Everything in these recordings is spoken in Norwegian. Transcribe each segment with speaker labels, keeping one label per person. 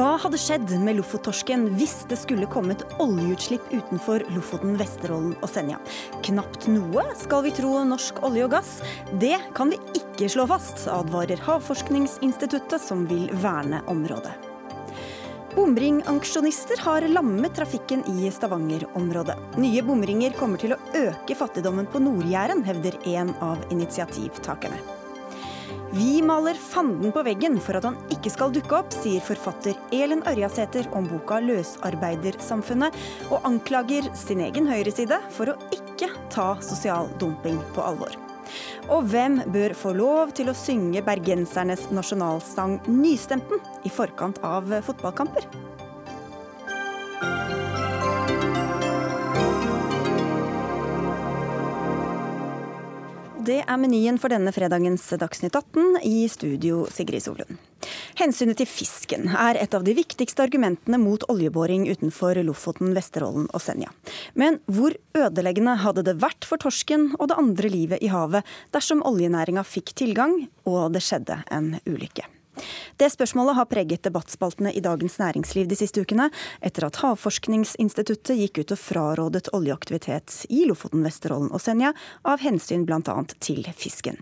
Speaker 1: Hva hadde skjedd med Lofottorsken hvis det skulle kommet oljeutslipp utenfor Lofoten, Vesterålen og Senja? Knapt noe, skal vi tro norsk olje og gass. Det kan vi ikke slå fast, advarer Havforskningsinstituttet, som vil verne området. Bomringaksjonister har lammet trafikken i Stavanger-området. Nye bomringer kommer til å øke fattigdommen på Nord-Jæren, hevder en av initiativtakerne. Vi maler fanden på veggen for at han ikke skal dukke opp, sier forfatter Elin Ørjasæter om boka 'Løsarbeidersamfunnet', og anklager sin egen høyreside for å ikke ta sosial dumping på alvor. Og hvem bør få lov til å synge bergensernes nasjonalsang 'Nystemten' i forkant av fotballkamper? Det er menyen for denne fredagens Dagsnytt 18. I studio Sigrid Solund. Hensynet til fisken er et av de viktigste argumentene mot oljeboring utenfor Lofoten, Vesterålen og Senja. Men hvor ødeleggende hadde det vært for torsken og det andre livet i havet dersom oljenæringa fikk tilgang og det skjedde en ulykke? Det spørsmålet har preget debattspaltene i Dagens Næringsliv de siste ukene, etter at Havforskningsinstituttet gikk ut og frarådet oljeaktivitet i Lofoten, Vesterålen og Senja, av hensyn bl.a. til fisken.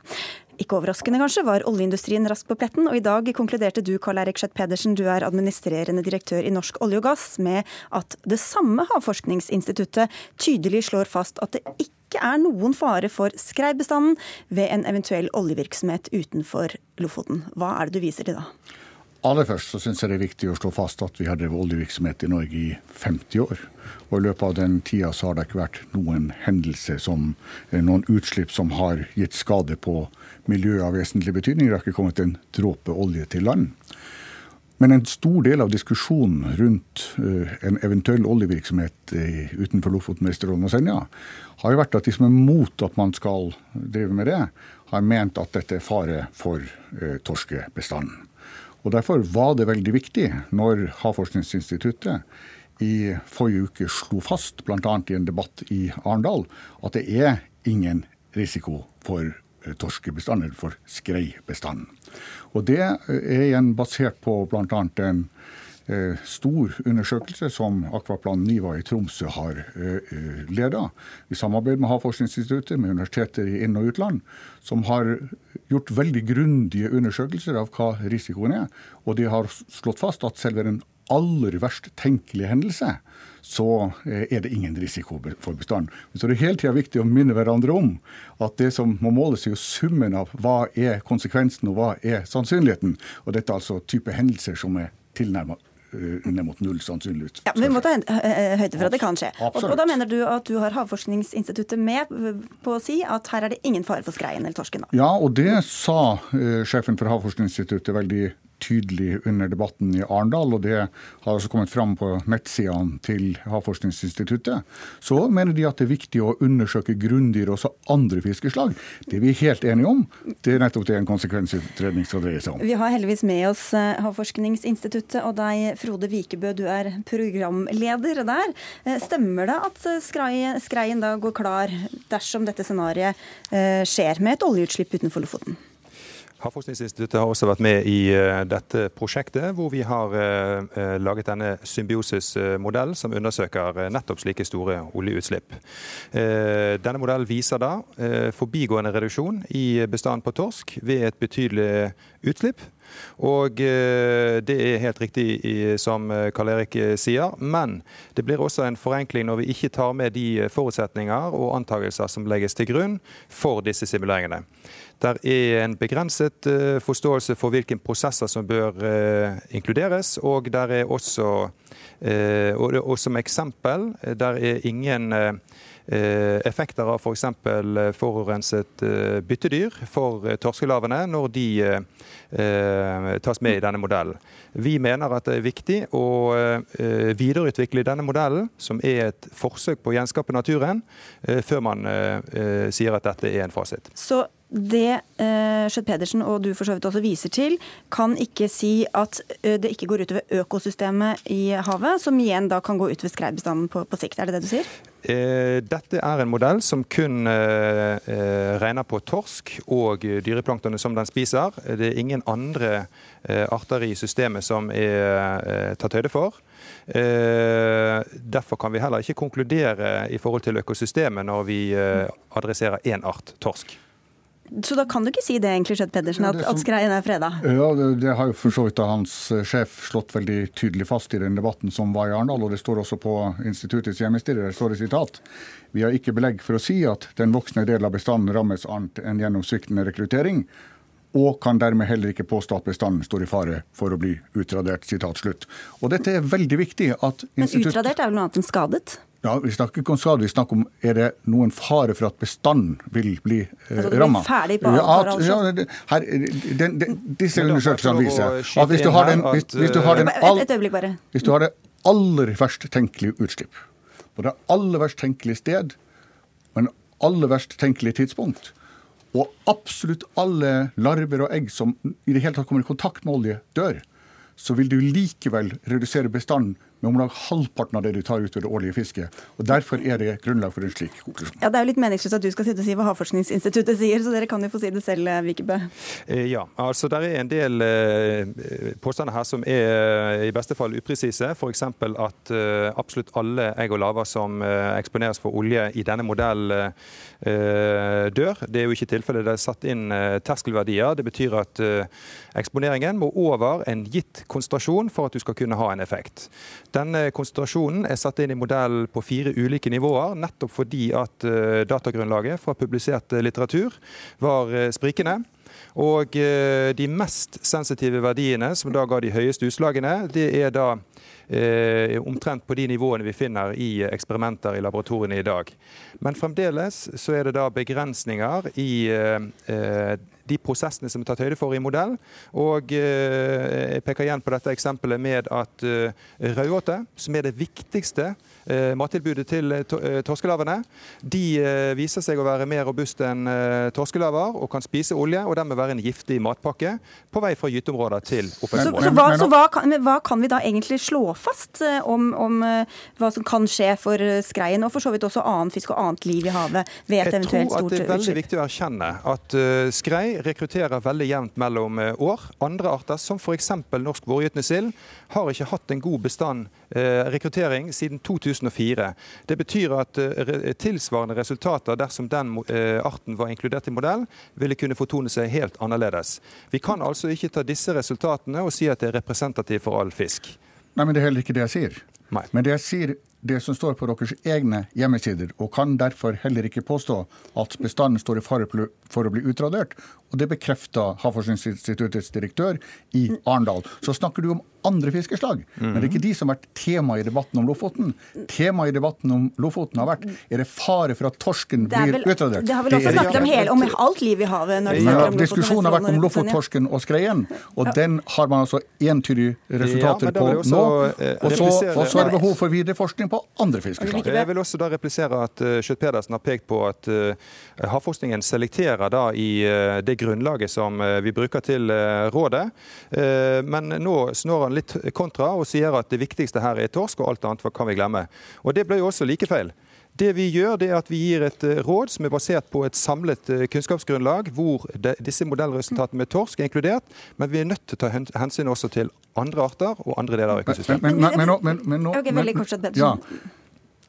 Speaker 1: Ikke overraskende kanskje, var oljeindustrien raskt på pletten, og i dag konkluderte du Karl Eirik Skjøtt Pedersen, du er administrerende direktør i Norsk olje og gass, med at det samme Havforskningsinstituttet tydelig slår fast at det ikke ikke er noen fare for skreibestanden ved en eventuell oljevirksomhet utenfor Lofoten. Hva er det du viser til da?
Speaker 2: Aller først så syns jeg det er viktig å slå fast at vi har drevet oljevirksomhet i Norge i 50 år. Og i løpet av den tida så har det ikke vært noen hendelse som noen utslipp som har gitt skade på miljøet av vesentlig betydning. Det har ikke kommet en dråpe olje til land. Men en stor del av diskusjonen rundt uh, en eventuell oljevirksomhet uh, utenfor Lofoten, Vesterålen og Senja, har jo vært at de som er mot at man skal drive med det, har ment at dette er fare for uh, torskebestanden. Og Derfor var det veldig viktig når Havforskningsinstituttet i forrige uke slo fast, bl.a. i en debatt i Arendal, at det er ingen risiko for torskebestanden, eller for skreibestanden. Og Det er igjen basert på bl.a. en eh, stor undersøkelse som Akvaplan Niva i Tromsø har eh, leda, i samarbeid med Havforskningsinstituttet, med universiteter i inn- og utland, som har gjort veldig grundige undersøkelser av hva risikoen er. Og de har slått fast at selv ved den aller verst tenkelige hendelse, så eh, er det ingen risiko for bestanden. Så det er hele tida viktig å minne hverandre om at det som må måles, er jo summen av hva er konsekvensen og hva er sannsynligheten. Og dette er altså type hendelser som er tilnærma under ned mot null sannsynlighet.
Speaker 1: Ja, men Vi må ta høyde for at det kan skje. Og, og, Da mener du at du har Havforskningsinstituttet med på å si at her er det ingen fare for skreien eller torsken? Da.
Speaker 2: Ja, og det sa sjefen for Havforskningsinstituttet veldig tydelig under debatten i Arendal, og det har også kommet fram på nettsidene til Havforskningsinstituttet, så mener de at det er viktig å undersøke grunndyr også andre fiskeslag. Det er vi helt enige om. Det er nettopp det en konsekvensutredning skal dreie seg om.
Speaker 1: Vi har heldigvis med oss eh, Havforskningsinstituttet og deg, Frode Vikebø, du er programleder der. Eh, stemmer det at skreien da går klar dersom dette scenarioet eh, skjer med et oljeutslipp utenfor Lofoten?
Speaker 3: Havforskningsinstituttet har også vært med i uh, dette prosjektet, hvor vi har uh, laget denne symbiosis-modellen som undersøker nettopp slike store oljeutslipp. Denne modellen viser da forbigående reduksjon i bestanden på torsk ved et betydelig utslipp. Og det er helt riktig som Karl Erik sier, men det blir også en forenkling når vi ikke tar med de forutsetninger og antakelser som legges til grunn for disse simuleringene. Der er en begrenset forståelse for hvilke prosesser som bør inkluderes. Og der er også, og, og, som eksempel, der er ingen effekter av f.eks. For forurenset byttedyr for torskelarvene når de tas med i denne modellen. Vi mener at det er viktig å videreutvikle denne modellen, som er et forsøk på å gjenskape naturen, før man sier at dette er en fasit.
Speaker 1: Så det eh, Skjøtt Pedersen og du for så vidt også viser til, kan ikke si at eh, det ikke går utover økosystemet i havet, som igjen da kan gå utover skreibestanden på, på sikt. Er det det du sier?
Speaker 3: Eh, dette er en modell som kun eh, eh, regner på torsk og dyreplanktonet som den spiser. Det er ingen andre arter i systemet som er tatt høyde for. Derfor kan vi heller ikke konkludere i forhold til økosystemet når vi adresserer én art torsk.
Speaker 1: Så da kan du ikke si det, egentlig, Skjøtt Pedersen, at, at skreien er freda?
Speaker 2: Ja, det, det, har jo for så vidt hans eh, sjef slått veldig tydelig fast i den debatten som var i Arendal. Og det står også på instituttets hjemmeside, der står det sitat. Vi har ikke belegg for å si at den voksne delen av bestanden rammes annet enn gjennom sviktende rekruttering. Og kan dermed heller ikke påstå at bestanden står i fare for å bli utradert. Sitat slutt. Og dette er veldig viktig at
Speaker 1: institutt... Men utradert er vel noe annet enn skadet?
Speaker 2: Ja, Vi snakker ikke om skade, vi snakker om er det noen fare for at bestanden vil bli eh, altså, ramma.
Speaker 1: Ferdig på ja,
Speaker 2: ja, her, den, den, disse undersøkelsene viser at hvis du har den, hvis, hvis du har den all, hvis du har det aller verst tenkelige utslipp, på det aller verst tenkelige sted, men aller verst tenkelige tidspunkt, og absolutt alle larver og egg som i det hele tatt kommer i kontakt med olje, dør, så vil du likevel redusere bestanden med om lag halvparten av det du tar ut av det årlige fisket. Og Derfor er det grunnlag for en slik konklusjon.
Speaker 1: Ja, Det er jo litt meningsløst at du skal sitte og si hva Havforskningsinstituttet sier, så dere kan jo få si det selv, Vikebø.
Speaker 3: Eh, ja, altså det er en del eh, påstander her som er eh, i beste fall upresise. F.eks. at absolutt alle egg og laver som eksponeres for olje i denne modellen dør. Det er jo ikke tilfellet. Det er satt inn terskelverdier. Det betyr at eksponeringen må over en gitt konsentrasjon for at du skal kunne ha en effekt. Denne konsentrasjonen er satt inn i modellen på fire ulike nivåer, nettopp fordi at eh, datagrunnlaget fra publisert eh, litteratur var eh, sprikende. Og de mest sensitive verdiene, som da ga de høyeste utslagene, det er da eh, omtrent på de nivåene vi finner i eksperimenter i laboratoriene i dag. Men fremdeles så er det da begrensninger i eh, de prosessene som er tatt høyde for i modell. Og eh, jeg peker igjen på dette eksempelet med at eh, raudåte, som er det viktigste mattilbudet til torskelarvene, de viser seg å være mer robuste enn torskelaver og kan spise olje, og dermed være en giftig matpakke på vei fra gyteområder til oppvekstområder.
Speaker 1: Så, så, hva, så hva, kan, hva, kan, vi da egentlig slå fast om, om hva som kan skje for skreien, og for så vidt også annen fisk og annet liv i havet ved et eventuelt stort
Speaker 3: utslipp? Jeg tror at det er veldig viktig å erkjenne at skrei rekrutterer veldig jevnt mellom eh, år. Andre arter, som f.eks. norsk vårgytende sild, har ikke hatt en god bestand eh, rekruttering siden 2004. Det betyr at eh, tilsvarende resultater dersom den arten var inkludert i modell, ville kunne fortone seg helt annerledes. Vi kan altså ikke ta disse resultatene og si at det er representativt for all fisk.
Speaker 2: Nei, men Det er heller ikke det jeg sier. Nei. Men det jeg sier det som står på deres egne hjemmesider, og kan derfor heller ikke påstå at bestanden står i fare for å bli utradert. Og det bekrefta Havforskningsinstituttets direktør i Arendal. Så snakker du om andre fiskeslag, men det er ikke de som har vært tema i debatten om Lofoten. Temaet i debatten om Lofoten har vært er det fare for at torsken blir utradert.
Speaker 1: Det har vel også snakket om, hele, om alt liv i havet? når ja, om
Speaker 2: Diskusjonen har vært om Lofottorsken og skreien, og den har man altså entydige resultater ja, på nå. Eh, og så, og så er det behov for videre forskning på andre fiskeslag.
Speaker 3: Jeg vil også da replisere at uh, Skjøtt Pedersen har pekt på at uh, havforskningen selekterer da i uh, det grunnlaget som eh, vi bruker til eh, rådet. Eh, men nå snår han litt kontra og sier at det viktigste her er torsk, og alt annet kan vi glemme. Og Det ble jo også like feil. Det vi gjør, det er at vi gir et råd som er basert på et samlet kunnskapsgrunnlag, hvor de, disse modellresultatene med torsk er inkludert, men vi er nødt til å ta hensyn også til andre arter og andre deler av økosystemet.
Speaker 2: Men, men, men, men, men, nå,
Speaker 1: okay, veldig kort, ja.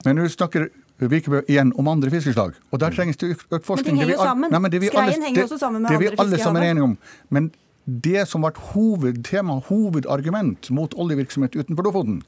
Speaker 2: Men nå snakker Vikebø igjen om andre fiskeslag. Og der mm. trengs det økt forskning.
Speaker 1: Men de henger jo sammen. Nei, Skreien henger også sammen med andre
Speaker 2: fiskehaver. Det er Det vi alle sammen er enige om. Men det som har vært hovedtema, hovedargument mot oljevirksomhet utenfor Lofoten,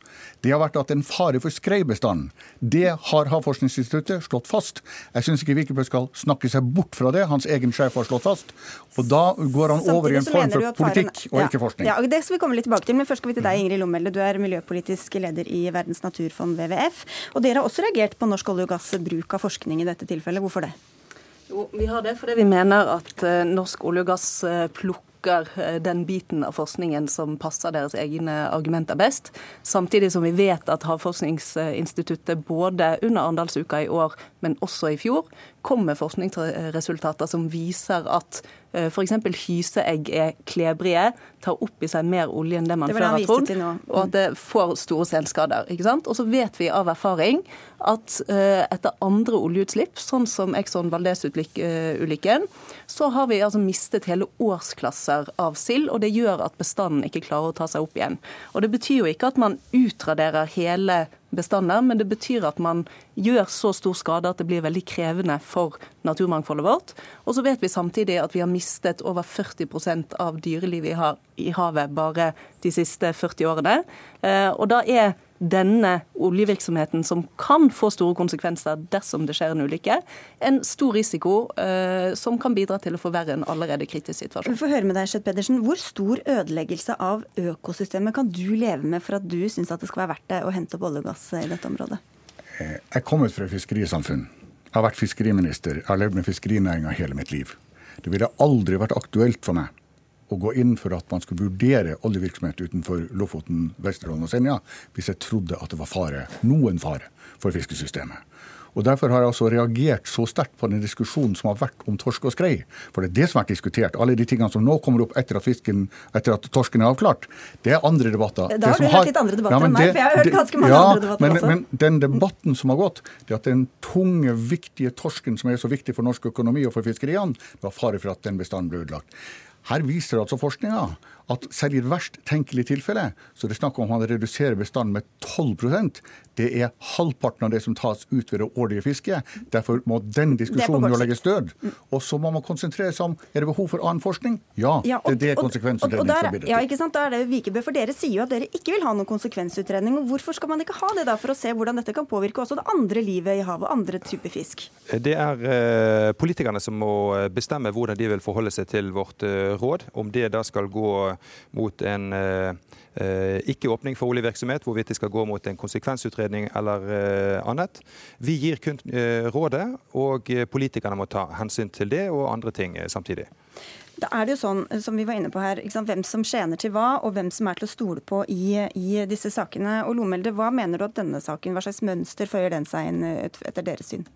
Speaker 2: det har vært at en fare for skreibestanden. Det har Havforskningsinstituttet slått fast. Jeg syns ikke Vikebø skal snakke seg bort fra det. Hans egen sjef har slått fast. Og da går han over i en form for politikk og ikke forskning.
Speaker 1: Ja, Det skal vi komme litt tilbake til. Men først skal vi til deg, Ingrid Lommelde. Du er miljøpolitisk leder i Verdens naturfond, WWF. Og dere har også reagert på norsk olje og gass bruk av forskning i dette tilfellet. Hvorfor det?
Speaker 4: Jo, Vi har det fordi vi mener at eh, norsk olje og gass eh, plukker plukker eh, den biten av forskningen som passer deres egne argumenter best. Samtidig som vi vet at Havforskningsinstituttet både under Arendalsuka i år, men også i fjor, kom med forskningsresultater som viser at uh, f.eks. hyseegg er klebrige, tar opp i seg mer olje enn det man det før har trodd, og at det får store selskader. ikke sant? Og så vet vi av erfaring at uh, etter andre oljeutslipp, sånn som Exxon Valdez-ulykken, så har vi altså mistet hele årsklasser av sild, og det gjør at bestanden ikke klarer å ta seg opp igjen. Og Det betyr jo ikke at man utraderer hele bestander, men det betyr at man gjør så stor skade at det blir veldig krevende for naturmangfoldet vårt. Og så vet vi samtidig at vi har mistet over 40% av dyrelivet i havet bare de siste 40 årene. Eh, og da er denne oljevirksomheten, som kan få store konsekvenser dersom det skjer en ulykke, en stor risiko eh, som kan bidra til å forverre en allerede kritisk situasjon.
Speaker 1: Vi får høre med deg, Skjøtt Pedersen. Hvor stor ødeleggelse av økosystemet kan du leve med for at du syns det skal være verdt det å hente opp olje og gass i dette området?
Speaker 2: Jeg jeg kommer fra et fiskerisamfunn. Jeg har vært fiskeriminister. Jeg har levd med fiskerinæringa hele mitt liv. Det ville aldri vært aktuelt for meg å gå inn for at man skulle vurdere oljevirksomhet utenfor Lofoten, Vesterålen og Senja hvis jeg trodde at det var fare, noen fare for fiskesystemet. Og Derfor har jeg altså reagert så sterkt på den diskusjonen som har vært om torsk og skrei. For det er det som har vært diskutert. Alle de tingene som nå kommer opp etter at, fisken, etter at torsken er avklart, det er andre debatter.
Speaker 1: Da har du hørt litt andre debatter ja, enn meg, for jeg har hørt ganske mange ja, andre debatter
Speaker 2: men,
Speaker 1: også.
Speaker 2: Men den debatten som har gått, det at den tunge, viktige torsken som er så viktig for norsk økonomi og for fiskeriene, det var fare for at den bestanden ble ødelagt. Her viser altså forskninga at selv i et verst tenkelig tilfelle, så det er snakk om at man reduserer bestanden med 12% Det er halvparten av det som tas ut ved det årlige fisket. Derfor må den diskusjonen jo legges død. Mm. Og så må man konsentrere seg om er det behov for annen forskning. Ja, ja og, det er det konsekvensutredning skal bidra
Speaker 1: til. Ja, ikke sant? Da er det Vikebø, for Dere sier jo at dere ikke vil ha noen konsekvensutredning. og Hvorfor skal man ikke ha det da, for å se hvordan dette kan påvirke også det andre livet i havet, andre typer fisk?
Speaker 3: Det er eh, politikerne som må bestemme hvordan de vil forholde seg til vårt eh, råd. Om det da skal gå mot en eh, eh, ikke-åpning for oljevirksomhet, hvorvidt de skal gå mot en konsekvensutredning eller eh, annet. Vi gir kun rådet, og politikerne må ta hensyn til det og andre ting samtidig.
Speaker 1: Da er det jo sånn, som vi var inne på her, hvem som skjener til hva, og hvem som er til å stole på i, i disse sakene. Og Lomelde, hva mener du at denne saken, hva slags mønster føyer den seg inn etter deres syn?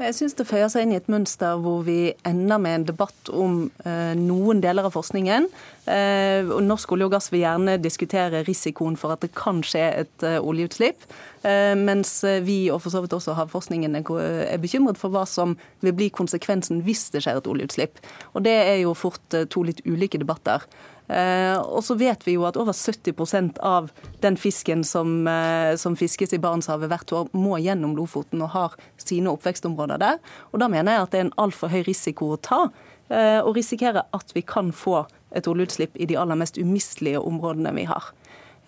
Speaker 4: Jeg syns det føyer seg inn i et mønster hvor vi ender med en debatt om eh, noen deler av forskningen. Eh, Norsk olje og gass vil gjerne diskutere risikoen for at det kan skje et eh, oljeutslipp. Eh, mens vi, og for så vidt også havforskningen, er bekymret for hva som vil bli konsekvensen hvis det skjer et oljeutslipp. Og Det er jo fort eh, to litt ulike debatter. Eh, og så vet vi jo at over 70% av den fisken som, eh, som, fiskes i Barentshavet hvert år, må gjennom Lofoten og har sine oppvekstområder der. Og da mener jeg at det er en altfor høy risiko å ta. og risikere at vi kan få et oljeutslipp i de aller mest umistelige områdene vi har.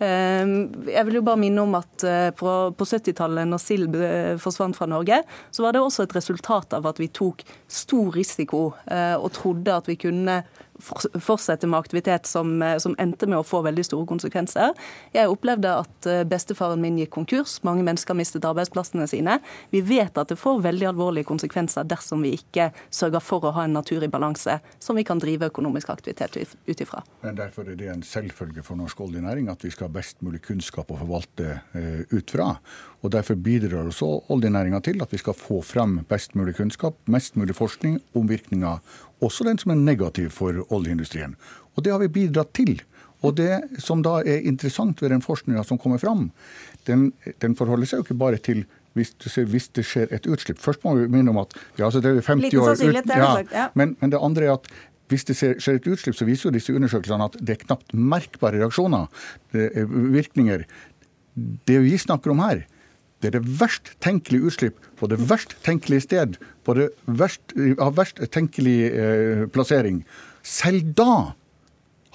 Speaker 4: Jeg vil jo bare minne om at på 70-tallet, når sild forsvant fra Norge, så var det også et resultat av at vi tok stor risiko og trodde at vi kunne fortsette med aktivitet som, eh, som, endte med å få veldig store konsekvenser. Jeg opplevde at eh, bestefaren min gikk konkurs. Mange mennesker mistet arbeidsplassene sine. Vi vet at det får veldig alvorlige konsekvenser dersom vi ikke sørger for å ha en natur i balanse som vi kan drive økonomisk aktivitet ut ifra.
Speaker 2: Derfor er det en selvfølge for norsk oljenæring at vi skal ha best mulig kunnskap å forvalte uh, ut fra. Og Derfor bidrar også oljenæringa til at vi skal få frem best mulig kunnskap, mest mulig forskning om virkninger også den som er negativ for oljeindustrien. Og det har vi bidratt til. Og det som da er interessant ved den forskninga som kommer fram, den, den, forholder seg jo ikke bare til hvis hvis det, skjer et utslipp. Først må vi minne om at ja, altså det er 50 år ut, ja, ja. Men, men, det andre er at hvis det skjer et utslipp, så viser jo disse undersøkelsene at det er knapt merkbare reaksjoner, virkninger. Det vi snakker om her, det er det verst tenkelige utslipp på det verst tenkelige sted, på det verst, av verst tenkelig eh, plassering. Selv da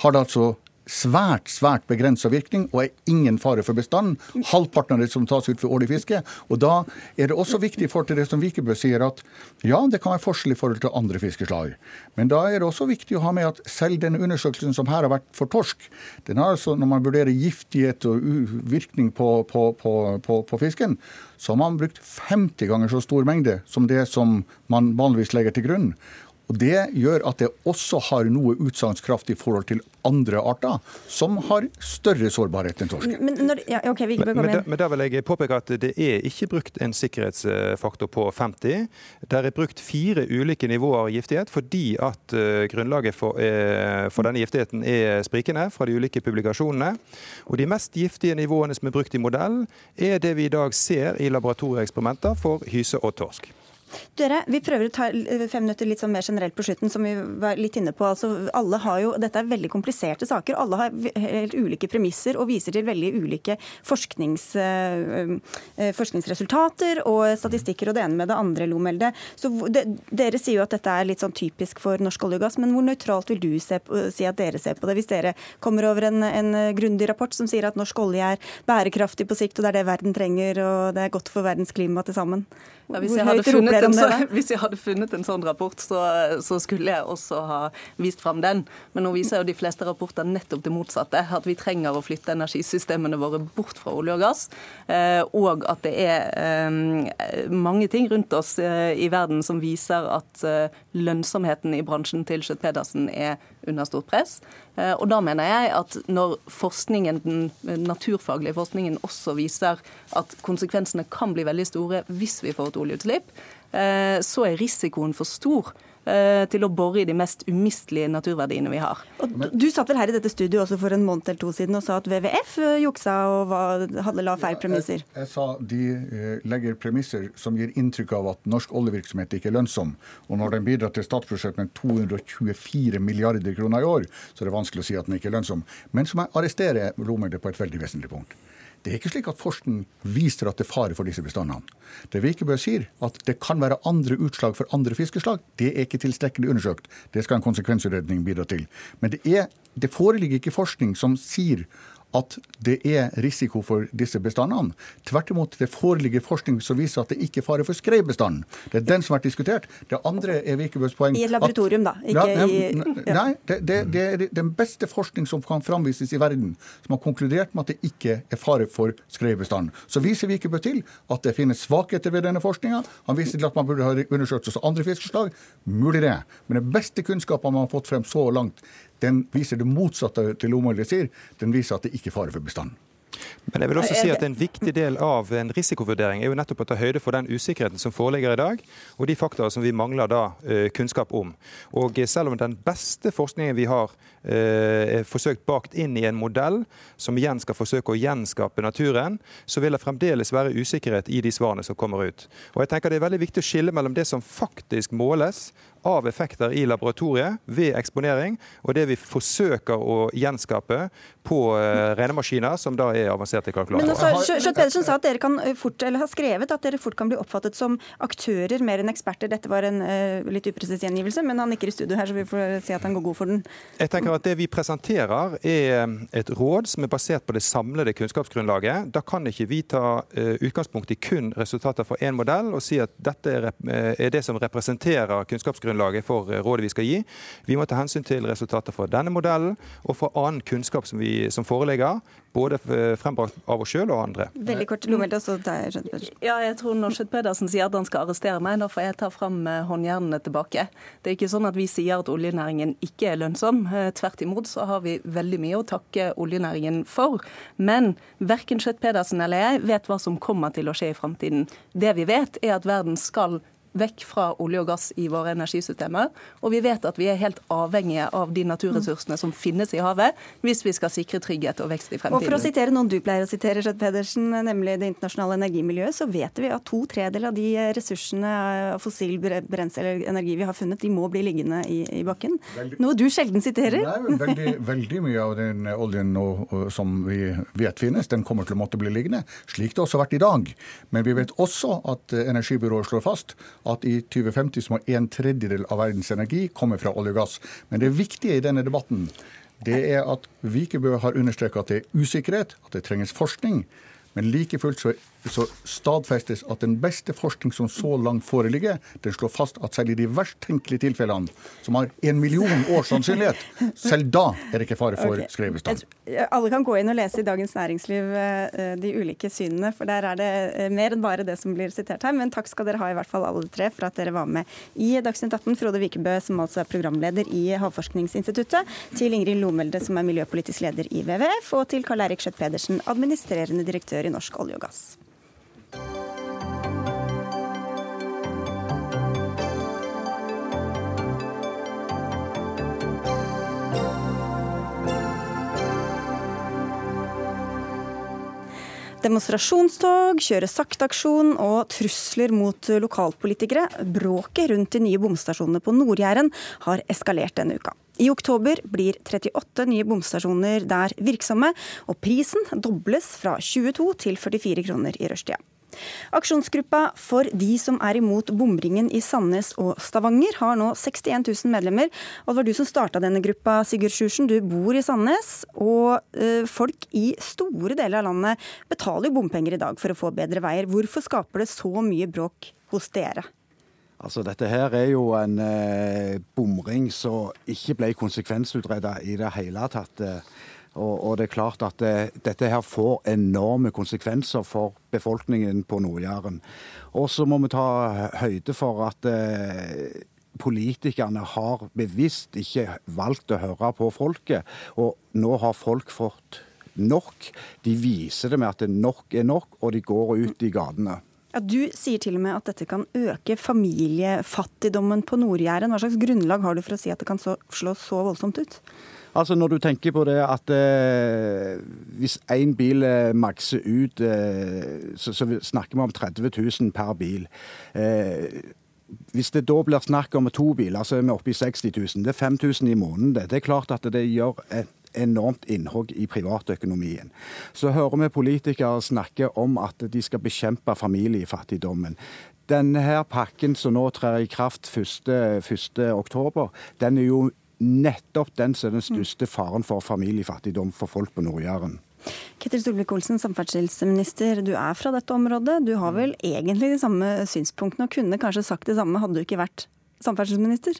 Speaker 2: har det altså svært svært begrensa virkning og er ingen fare for bestanden. Halvparten av det som tas ut for årlig fiske. Og Da er det også viktig i forhold til det som Vikebø sier, at ja, det kan være forskjell i forhold til andre fiskeslag. Men da er det også viktig å ha med at selv denne undersøkelsen som her har vært for torsk, den har altså, når man vurderer giftighet og virkning på, på, på, på fisken, så har man brukt 50 ganger så stor mengde som det som man vanligvis legger til grunn. Og Det gjør at det også har noe utsagnskraft i forhold til andre arter som har større sårbarhet enn torsken.
Speaker 1: Men, når, ja, okay, vi
Speaker 3: men, men, da, men da vil jeg påpeke at det er ikke brukt en sikkerhetsfaktor på 50. Det er brukt fire ulike nivåer av giftighet fordi at uh, grunnlaget for, uh, for, denne giftigheten er sprikende fra de ulike publikasjonene. Og De mest giftige nivåene som er brukt i modellen, er det vi i dag ser i laboratorieeksperimenter for hyse og torsk.
Speaker 1: Dere, Vi prøver å ta fem minutter litt sånn mer generelt på slutten, som vi var litt inne på. Altså, alle har jo, Dette er veldig kompliserte saker. Alle har helt ulike premisser og viser til veldig ulike forsknings, øh, forskningsresultater og statistikker og det ene med det andre, Lomelde. Så de, Dere sier jo at dette er litt sånn typisk for norsk olje og gass, men hvor nøytralt vil du på, si at dere ser på det? Hvis dere kommer over en, en grundig rapport som sier at norsk olje er bærekraftig på sikt, og det er det verden trenger, og det er godt for verdens klima til sammen?
Speaker 4: Ja, hvis, jeg funnet, så, hvis, jeg hadde funnet en sånn rapport, så, så, skulle jeg også ha vist fram den. Men nå viser jo de fleste rapporter nettopp det motsatte. At vi trenger å flytte energisystemene våre bort fra olje og gass. Eh, og at det er eh, mange ting rundt oss eh, i verden som viser at lønnsomheten i bransjen til Schjøtt-Pedersen er under stort press. Eh, og da mener jeg at når forskningen, den naturfaglige forskningen også viser at konsekvensene kan bli veldig store hvis vi får et oljeutslipp, eh, så er risikoen for stor Eh, til å bore i de mest umistelige naturverdiene vi har.
Speaker 1: Og du satt vel her i dette studioet også for en måned eller to siden og sa at WWF eh, juksa og hadde la feil premisser?
Speaker 2: Ja, jeg, jeg, sa de eh, legger premisser som gir inntrykk av at norsk oljevirksomhet ikke er lønnsom. Og når den bidrar til statsbudsjettet med 224 milliarder kroner i år, så er det vanskelig å si at den ikke er lønnsom. Men som jeg arresterer Romer det på et veldig vesentlig punkt. Det er ikke slik at forskning viser at det er fare for disse bestandene. Det Vikebø sier, at det kan være andre utslag for andre fiskeslag, det er ikke tilstrekkelig undersøkt. Det skal en konsekvensutredning bidra til. Men det, er, det foreligger ikke forskning som sier at det er risiko for disse bestandene. Tvert imot, det foreligger forskning som viser at det ikke er fare for skreibestanden. Det er den som har vært diskutert. Det andre er Vikebøs poeng
Speaker 1: I et laboratorium,
Speaker 2: at,
Speaker 1: da? Ikke
Speaker 2: ja, i ja. Nei, det, det, det, er den beste forskning som kan framvises i verden, som har konkludert med at det ikke er fare for skreibestanden. Så viser Vikebø til at det finnes svakheter ved denne forskninga. Han viser til at man burde ha undersøkt også andre fiskeslag. Mulig det. Men den beste kunnskapen man har fått frem så langt, den viser det motsatte til Omolje sier. Den viser at det ikke er fare for bestanden.
Speaker 3: Men jeg vil også si at En viktig del av en risikovurdering er jo nettopp å ta høyde for den usikkerheten som foreligger i dag, og de faktorer som vi mangler da uh, kunnskap om. Og Selv om den beste forskningen vi har er forsøkt bakt inn i en modell som igjen skal forsøke å gjenskape naturen, så vil det fremdeles være usikkerhet i de svarene som kommer ut. Og jeg tenker Det er veldig viktig å skille mellom det som faktisk måles, av effekter i laboratoriet ved eksponering, og det vi forsøker å gjenskape på uh, renemaskiner, som da er avanserte kalkulatorer.
Speaker 1: Men Skjøtt Pedersen sa at dere kan eh, fort, eller har skrevet at dere fort kan bli oppfattet som aktører mer enn eksperter. Dette var en uh, litt upresis gjengivelse, men han nikker i studio her, så vi får si at han går god for den.
Speaker 3: Jeg tenker at Det vi presenterer er et råd som er basert på det samlede kunnskapsgrunnlaget. Da kan ikke vi ta uh, utgangspunkt i kun resultater fra én modell og si at dette er, er det som representerer kunnskapsgrunnlaget for eh, rådet vi skal gi. Vi må ta hensyn til resultater fra denne modellen og fra annen kunnskap som, vi, som foreligger. Både eh, frembrakt av oss sjøl og andre.
Speaker 1: Veldig kort, Lomelde, så tar
Speaker 4: Ja, jeg tror når Schjøtt-Pedersen sier at han skal arrestere meg, da får jeg ta fram eh, håndjernene tilbake. Det er ikke sånn at vi sier at oljenæringen ikke er lønnsom. Tvert imot så har vi veldig mye å takke oljenæringen for. Men verken Schjøtt-Pedersen eller jeg vet hva som kommer til å skje i framtiden. Det vi vet, er at verden skal vekk fra olje og gass i våre energisystemer. Og vi vet at vi er helt avhengige av de naturressursene som finnes i havet, hvis vi skal sikre trygghet og vekst i fremtiden.
Speaker 1: Og For å sitere noen du pleier å sitere, Skjøtt Pedersen, nemlig Det internasjonale energimiljøet, så vet vi at to tredeler av de ressursene av fossil brensel eller energi vi har funnet, de må bli liggende i, i bakken. Veldig, Noe du sjelden siterer.
Speaker 2: Nei, veldig, veldig mye av den oljen og, og, som vi vet finnes, den kommer til å måtte bli liggende. Slik det også har vært i dag. Men vi vet også at Energibyrået slår fast at i 2050 så må en tredjedel av verdens energi komme fra olje og gass. Men det viktige i denne debatten det er at Vikebø har understreket at det er usikkerhet, at det trenges forskning. Men like fullt så så stadfestes at den beste forskning som så langt foreligger, den slår fast at selv i de verst tenkelige tilfellene, som har en million års sannsynlighet, selv da er det ikke fare for okay. skredbestand.
Speaker 1: Alle kan gå inn og lese i Dagens Næringsliv eh, de ulike synene, for der er det eh, mer enn bare det som blir sitert her. Men takk skal dere ha, i hvert fall alle tre, for at dere var med i Dagsnytt 18. Frode Vikebø, som altså er programleder i Havforskningsinstituttet, til Ingrid Lomelde, som er miljøpolitisk leder i WWF, og til Karl Eirik Skjøtt Pedersen, administrerende direktør i Norsk olje og gass. Demonstrasjonstog, kjøre sakteaksjon og trusler mot lokalpolitikere. Bråket rundt de nye bomstasjonene på Nord-Jæren har eskalert denne uka. I oktober blir 38 nye bomstasjoner der virksomme, og prisen dobles fra 22 til 44 kroner i rushtida. Aksjonsgruppa for de som er imot bomringen i Sandnes og Stavanger har nå 61 000 medlemmer. Og det var du som starta denne gruppa, Sigurd Sjursen. Du bor i Sandnes, og eh, folk i store deler av landet betaler jo bompenger i dag for å få bedre veier. Hvorfor skaper det så mye bråk hos dere?
Speaker 5: Altså, Dette her er jo en eh, bomring som ikke ble konsekvensutreda i det hele tatt. Eh. Og, og, det er klart at det, eh, dette her får enorme konsekvenser for befolkningen på Nord-Jæren. Og så må vi ta høyde for at eh, politikerne har bevisst ikke valgt å høre på folket. Og nå har folk fått nok. De viser det med at nok er nok, og de går ut i gatene.
Speaker 1: Ja, Du sier til og med at dette kan øke familiefattigdommen på Nord-Jæren. Hva slags grunnlag har du for å si at det kan så, slå så voldsomt ut?
Speaker 5: Altså Når du tenker på det at eh, hvis én bil eh, makser ut, eh, så, så, snakker vi om 30 000 per bil. Eh, hvis det da blir snakk om to biler, så er vi oppe i 60 000. Det er 5000 i måneden. Det. er klart at det gjør et enormt innhogg i privatøkonomien. Så hører vi politikere snakke om at de skal bekjempe familiefattigdommen. Denne her pakken som nå trer i kraft 1.10, den er jo nettopp den som er den største faren for familiefattigdom for folk på Nord-Jæren.
Speaker 1: Ketil Solvik-Olsen, samferdselsminister. Du er fra dette området. Du har vel egentlig de samme synspunktene, og kunne kanskje sagt det samme hadde du ikke vært samferdselsminister?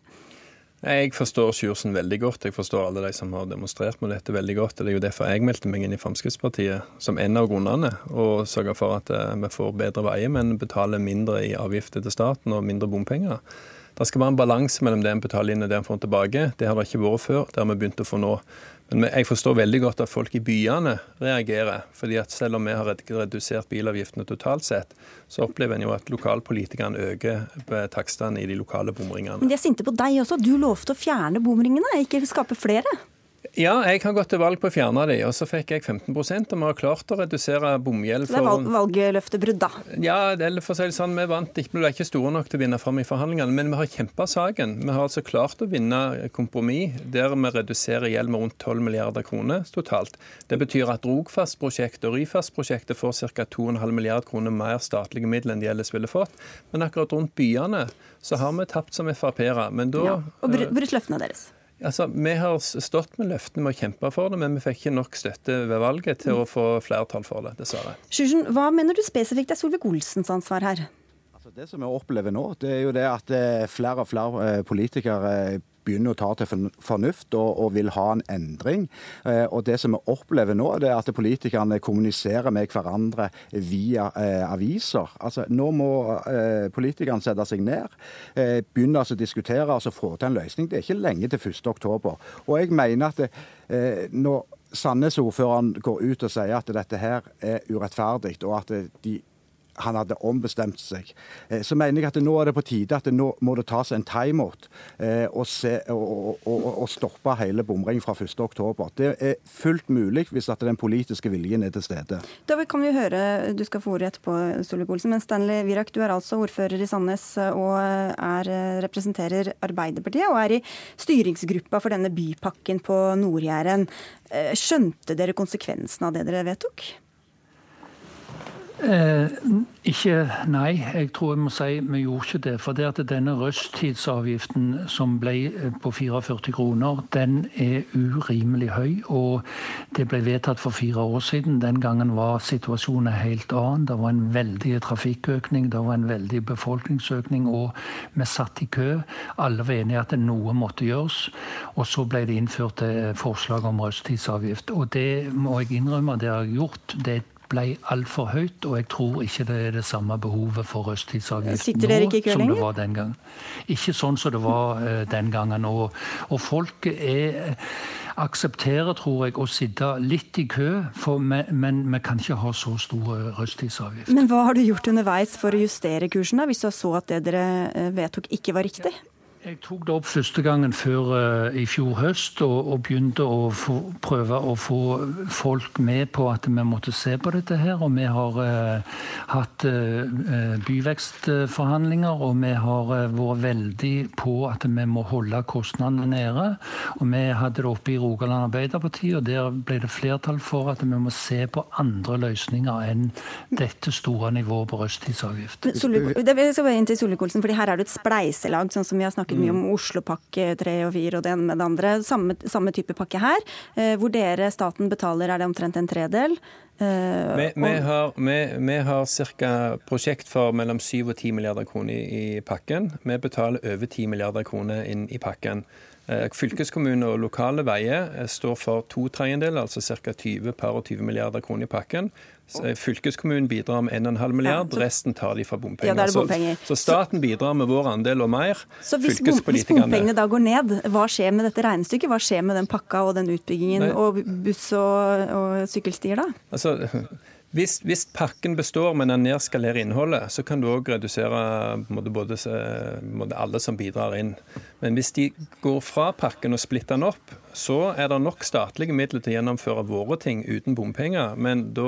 Speaker 6: Jeg forstår Sjursen veldig godt. Jeg forstår alle de som har demonstrert med dette veldig godt. Det er jo derfor jeg meldte meg inn i Fremskrittspartiet som en av grunnene. Og sørger for at eh, vi får bedre veier, men betaler mindre i avgifter til staten og mindre bompenger. Det skal være en balanse mellom det en betaler inn og det en får tilbake. Det har det ikke vært før. Det har vi begynt å få nå. Men jeg forstår veldig godt at folk i byene reagerer. fordi at selv om vi har redusert bilavgiftene totalt sett, så opplever en jo at lokalpolitikerne øker takstene i de lokale bomringene.
Speaker 1: Men de er sinte på deg også. Du lovte å fjerne bomringene, ikke skape flere?
Speaker 6: Ja, jeg har gått til valg på å fjerne de, og så fikk jeg 15% og vi har klart å redusere bomgjeld.
Speaker 1: For... Det er valgløftebrudd, da?
Speaker 6: Ja, eller for å si det sånn, vi vant ikke, ble ikke store nok til å vinne fram i forhandlingene, men vi har kjempa saken. Vi har altså klart å vinne kompromiss der vi reduserer gjeld med rundt 12 milliarder kroner totalt. Det betyr at Rogfast-prosjektet og Ryfast-prosjektet får ca. 2,5 milliarder kroner mer statlige midler enn de ellers ville fått. Men akkurat rundt byene så har vi tapt som Frp-ere.
Speaker 1: Ja, og brutt løftene deres?
Speaker 6: Altså, Vi har stått med løftene med å kjempe for det, men vi fikk ikke nok støtte ved valget til å få flertall for det, dessverre.
Speaker 1: Sjursen, hva mener du spesifikt er Solvik-Olsens ansvar her?
Speaker 5: Altså, det som vi opplever nå, det er jo det at eh, flere og flere eh, politikere begynner å ta til fornuft og, og vil ha en endring. Eh, og Det som vi opplever nå, det er at politikerne kommuniserer med hverandre via eh, aviser. Altså, Nå må eh, politikerne sette seg ned, eh, begynne altså å diskutere og altså få til en løsning. Det er ikke lenge til 1.10. Og jeg mener at det, eh, når Sandnes-ordføreren går ut og sier at dette her er urettferdig, og at de han hadde ombestemt seg. Eh, så mener jeg at nå er det på tide at nå må det tas en timeout eh, og, og, og, og, stoppe hele bomringen fra 1.10. Det er fullt mulig hvis at den politiske viljen er til stede.
Speaker 1: Da kan vi høre, Du skal få ordet etterpå, Solvik-Olsen. Men Stanley Virak, du er altså ordfører i Sandnes og er, representerer Arbeiderpartiet og er i styringsgruppa for denne bypakken på Nord-Jæren. Eh, skjønte dere konsekvensen av det dere vedtok?
Speaker 7: Eh, ikke Nei, jeg tror jeg må si vi gjorde ikke det. For det at denne rushtidsavgiften som ble eh, på 44 kroner, den er urimelig høy. Og det ble vedtatt for fire år siden. Den gangen var situasjonen helt annen. Det var en veldig trafikkøkning, det var en veldig befolkningsøkning, og vi satt i kø. Alle var enige at noe måtte gjøres. Og så ble det innført eh, forslag om rushtidsavgift. Og det må jeg innrømme, det har jeg gjort. det er ble altfor høyt, og jeg tror ikke det er det samme behovet for rushtidsavgift nå som det var den gangen. Ikke sånn som det var uh, den gangen. Og, og folk er aksepterer, tror jeg, å sitte litt i kø, for, men, men vi kan ikke ha så stor rushtidsavgift.
Speaker 1: Men hva har du gjort underveis for å justere kursen, da, hvis du så at det dere eh, vedtok ikke var riktig?
Speaker 7: Jeg tok det opp første gangen før uh, i fjor høst, og, og begynte å få, prøve å få folk med på at vi måtte se på dette her. Og vi har uh, hatt uh, byvekstforhandlinger, og vi har vært veldig på at vi må holde kostnadene nede. Og vi hadde det oppe i Rogaland Arbeiderparti, og der ble det flertall for at vi må se på andre løsninger enn dette store nivået på rushtidsavgift.
Speaker 1: Det skal bare inn til Solvik-Olsen, fordi her er det et spleiselag, sånn som vi har snakket snakket mye om mm. Oslopakke 3 og 4 og det ene med det andre. Samme, samme type pakke her, eh, hvor dere, staten, betaler er det omtrent en tredel.
Speaker 6: Uh, vi, vi, har, vi, vi har ca. prosjekt for mellom 7 og 10 milliarder kroner i, i, pakken. Vi betaler over 10 milliarder kroner inn i pakken. Fylkeskommuner fylkeskommune og lokale veier står for to tredjedeler, altså ca. 20 par og 20 milliarder kroner i pakken. Fylkeskommunen bidrar med 1,5 milliard, ja, resten tar de fra bompenger. Ja, bompenger. Så, så, staten bidrar med vår andel og mer.
Speaker 1: Så hvis, hvis bompengene da går ned, hva skjer med dette regnestykket? Hva skjer med den pakka og den utbyggingen Nei. og buss og, og sykkelstier da?
Speaker 6: Altså, hvis, hvis, pakken består, men den nedskalerer innholdet, så kan du òg redusere både, både, alle som bidrar inn. Men hvis de går fra pakken og splitter den opp, så er det nok statlige midler til å gjennomføre våre ting uten bompenger. Men da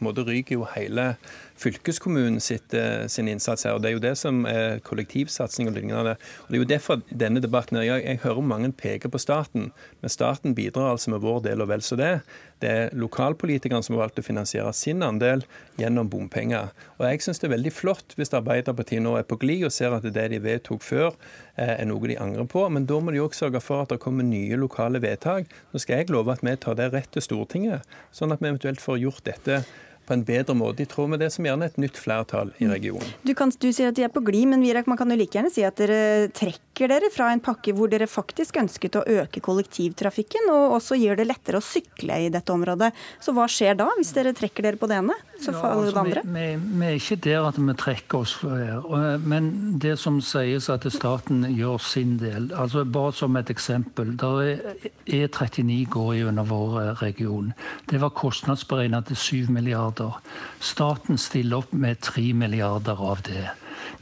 Speaker 6: må det ryker jo hele fylkeskommunen sitt, eh, sin innsats her. og Det er jo det som er kollektivsatsing og lignende. Og Det er jo derfor denne debatten jeg, jeg hører mange peker på staten, men staten bidrar altså med vår del og vel så det. Det er lokalpolitikerne som har valgt å finansiere sin andel gjennom bompenger. Og Jeg syns det er veldig flott hvis Arbeiderpartiet nå er på glid og ser at det de vedtok før, er noe de angrer på. Men da må de òg sørge for at det kommer nye lokale vedtak. Nå skal jeg love at vi tar det rett til Stortinget, sånn at vi eventuelt får gjort dette på en bedre måte, i tråd med det som gjerne er et nytt flertall i mm. regionen.
Speaker 1: Du, kan, du sier at de er på glid, men Virak, man kan jo like gjerne si at dere trekker dere fra en pakke hvor dere faktisk ønsket å øke kollektivtrafikken, og også gjør det lettere å sykle i dette området. Så hva skjer da, hvis dere trekker dere på det ene? Så faller ja, altså, det andre?
Speaker 7: Vi, vi, vi, er ikke der at vi trekker oss fra her. Men det som sies at staten gjør sin del, altså bare som et eksempel. Der er E39 går gjennom vår region. Det var kostnadsberegnet til 7 milliarder milliarder. Staten stiller opp med tre milliarder av det.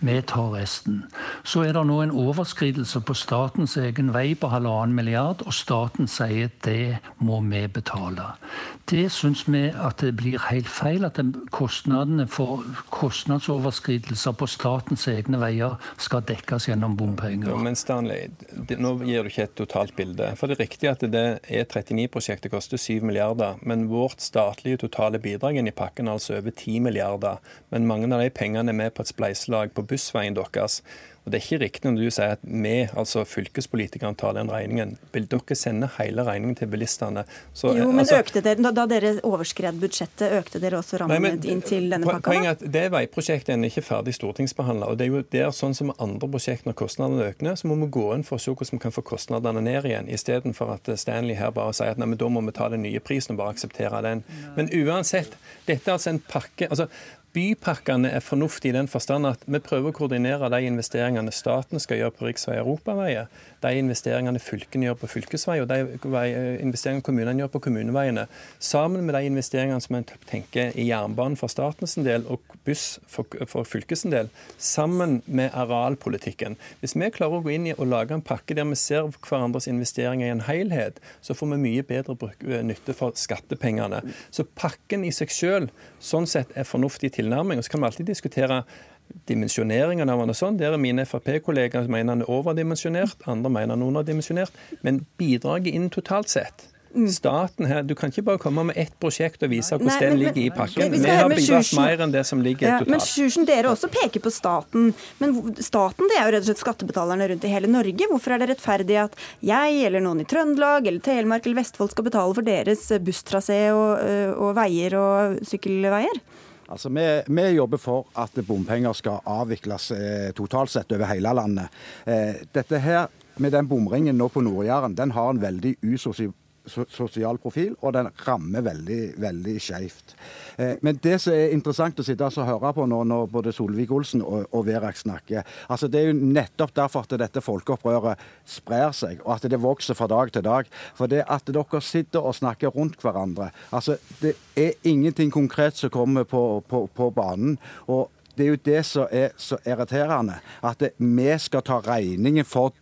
Speaker 7: Vi tar resten. Så er det nå en overskridelse på statens egen vei på halvannen milliard, og staten sier det må vi betale. Det syns vi at det blir helt feil, at kostnadene for kostnadsoverskridelser på statens egne veier skal dekkes gjennom bompenger.
Speaker 6: Ja, men Stanley, nå gir du ikke et totalt bilde. For det er riktig at det E39-prosjektet koster 7 milliarder, men vårt statlige totale bidrag i pakken er altså over 10 milliarder. Men mange av de pengene er med på et spleiselag på bussveien deres. Og Det er ikke riktig når du sier at vi, altså fylkespolitikerne, tar den regningen. Vil dere sende hele regningen til bilistene?
Speaker 1: Så, jo, men altså, økte dere, Da dere overskred budsjettet, økte dere også rammen nei, men, inn til denne pakka?
Speaker 6: Poenget er at Det veiprosjektet er ikke ferdig stortingsbehandla. Det er jo der, sånn som andre prosjekter, når kostnadene øker, så må vi gå inn for å se hvordan vi kan få kostnadene ned igjen, istedenfor at Stanley her bare sier at nei, men da må vi ta den nye prisen og bare akseptere den. Men uansett, dette er altså en pakke. altså Bypakkene er fornuftige i den forstand at vi prøver å koordinere de investeringene staten skal gjøre på riksvei og europaveier, de investeringene fylkene gjør på fylkesvei, og de investeringene kommunene gjør på kommuneveiene, sammen med de investeringene som en tenker i jernbanen for statens del og buss for, for fylkes del, sammen med arealpolitikken. Hvis vi klarer å gå inn i og lage en pakke der vi ser hverandres investeringer i en helhet, så får vi mye bedre nytte for skattepengene. Så pakken i seg selv sånn sett er fornuftig tilnærming. Og så kan vi alltid diskutere dimensjoneringen av den og sånn. Der er mine Frp-kollegaer mener han er overdimensjonert, andre mener han er underdimensjonert. Men bidraget inn totalt sett Mm. Staten her, Du kan ikke bare komme med ett prosjekt og vise hvordan
Speaker 1: Nei,
Speaker 6: den ligger i pakken. Vi, vi har bidratt mer enn det som ligger ja, totalt.
Speaker 1: Men Sjursen, dere også peker på staten. Men staten det er jo rett og slett skattebetalerne rundt i hele Norge. Hvorfor er det rettferdig at jeg eller noen i Trøndelag eller Telemark eller Vestfold skal betale for deres busstrasé og, og veier og sykkelveier?
Speaker 5: Altså, vi, vi, jobber for at bompenger skal avvikles eh, totalt sett over hele landet. Eh, dette her med den bomringen nå på Nord-Jæren, den har en veldig usosial sosial profil, og den rammer veldig, veldig skjevt. Eh, men det som er interessant å sitte og høre på nå når både Solvik-Olsen og, og Verak snakker, altså det er jo nettopp derfor at dette folkeopprøret sprer seg, og at det vokser fra dag til dag. For det at dere sitter og snakker rundt hverandre altså Det er ingenting konkret som kommer på, på, på banen. og det er jo det som er så irriterende. At vi skal ta regningen for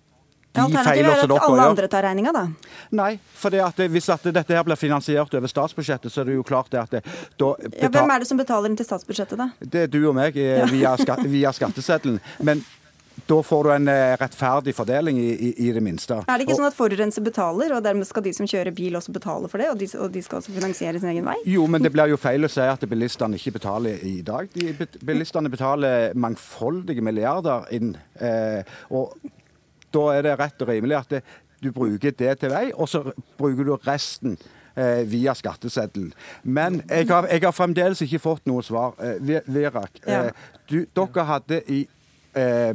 Speaker 1: Alternativet er at alle andre tar regninga, da?
Speaker 5: Nei, for at hvis at dette her blir finansiert over statsbudsjettet, så er det jo klart det at det,
Speaker 1: da betal... ja, Hvem er det som betaler inn til statsbudsjettet, da?
Speaker 5: Det er du og meg eh, via, skatt, via skatteseddelen. Men da får du en eh, rettferdig fordeling i, i, i, det minste.
Speaker 1: Er det ikke sånn at forurenser betaler, og dermed skal de som kjører bil også betale for det? Og de, og de, skal også finansiere sin egen vei?
Speaker 5: Jo, men det blir jo feil å si at bilistene ikke betaler i dag. De, bilistene betaler mangfoldige milliarder inn. Eh, og da er det rett og rimelig at det, du bruker det til vei, og så bruker du resten eh, via skatteseddelen. Men jeg har, jeg har, fremdeles ikke fått noe svar. Eh, Virak, eh, du, dere hadde i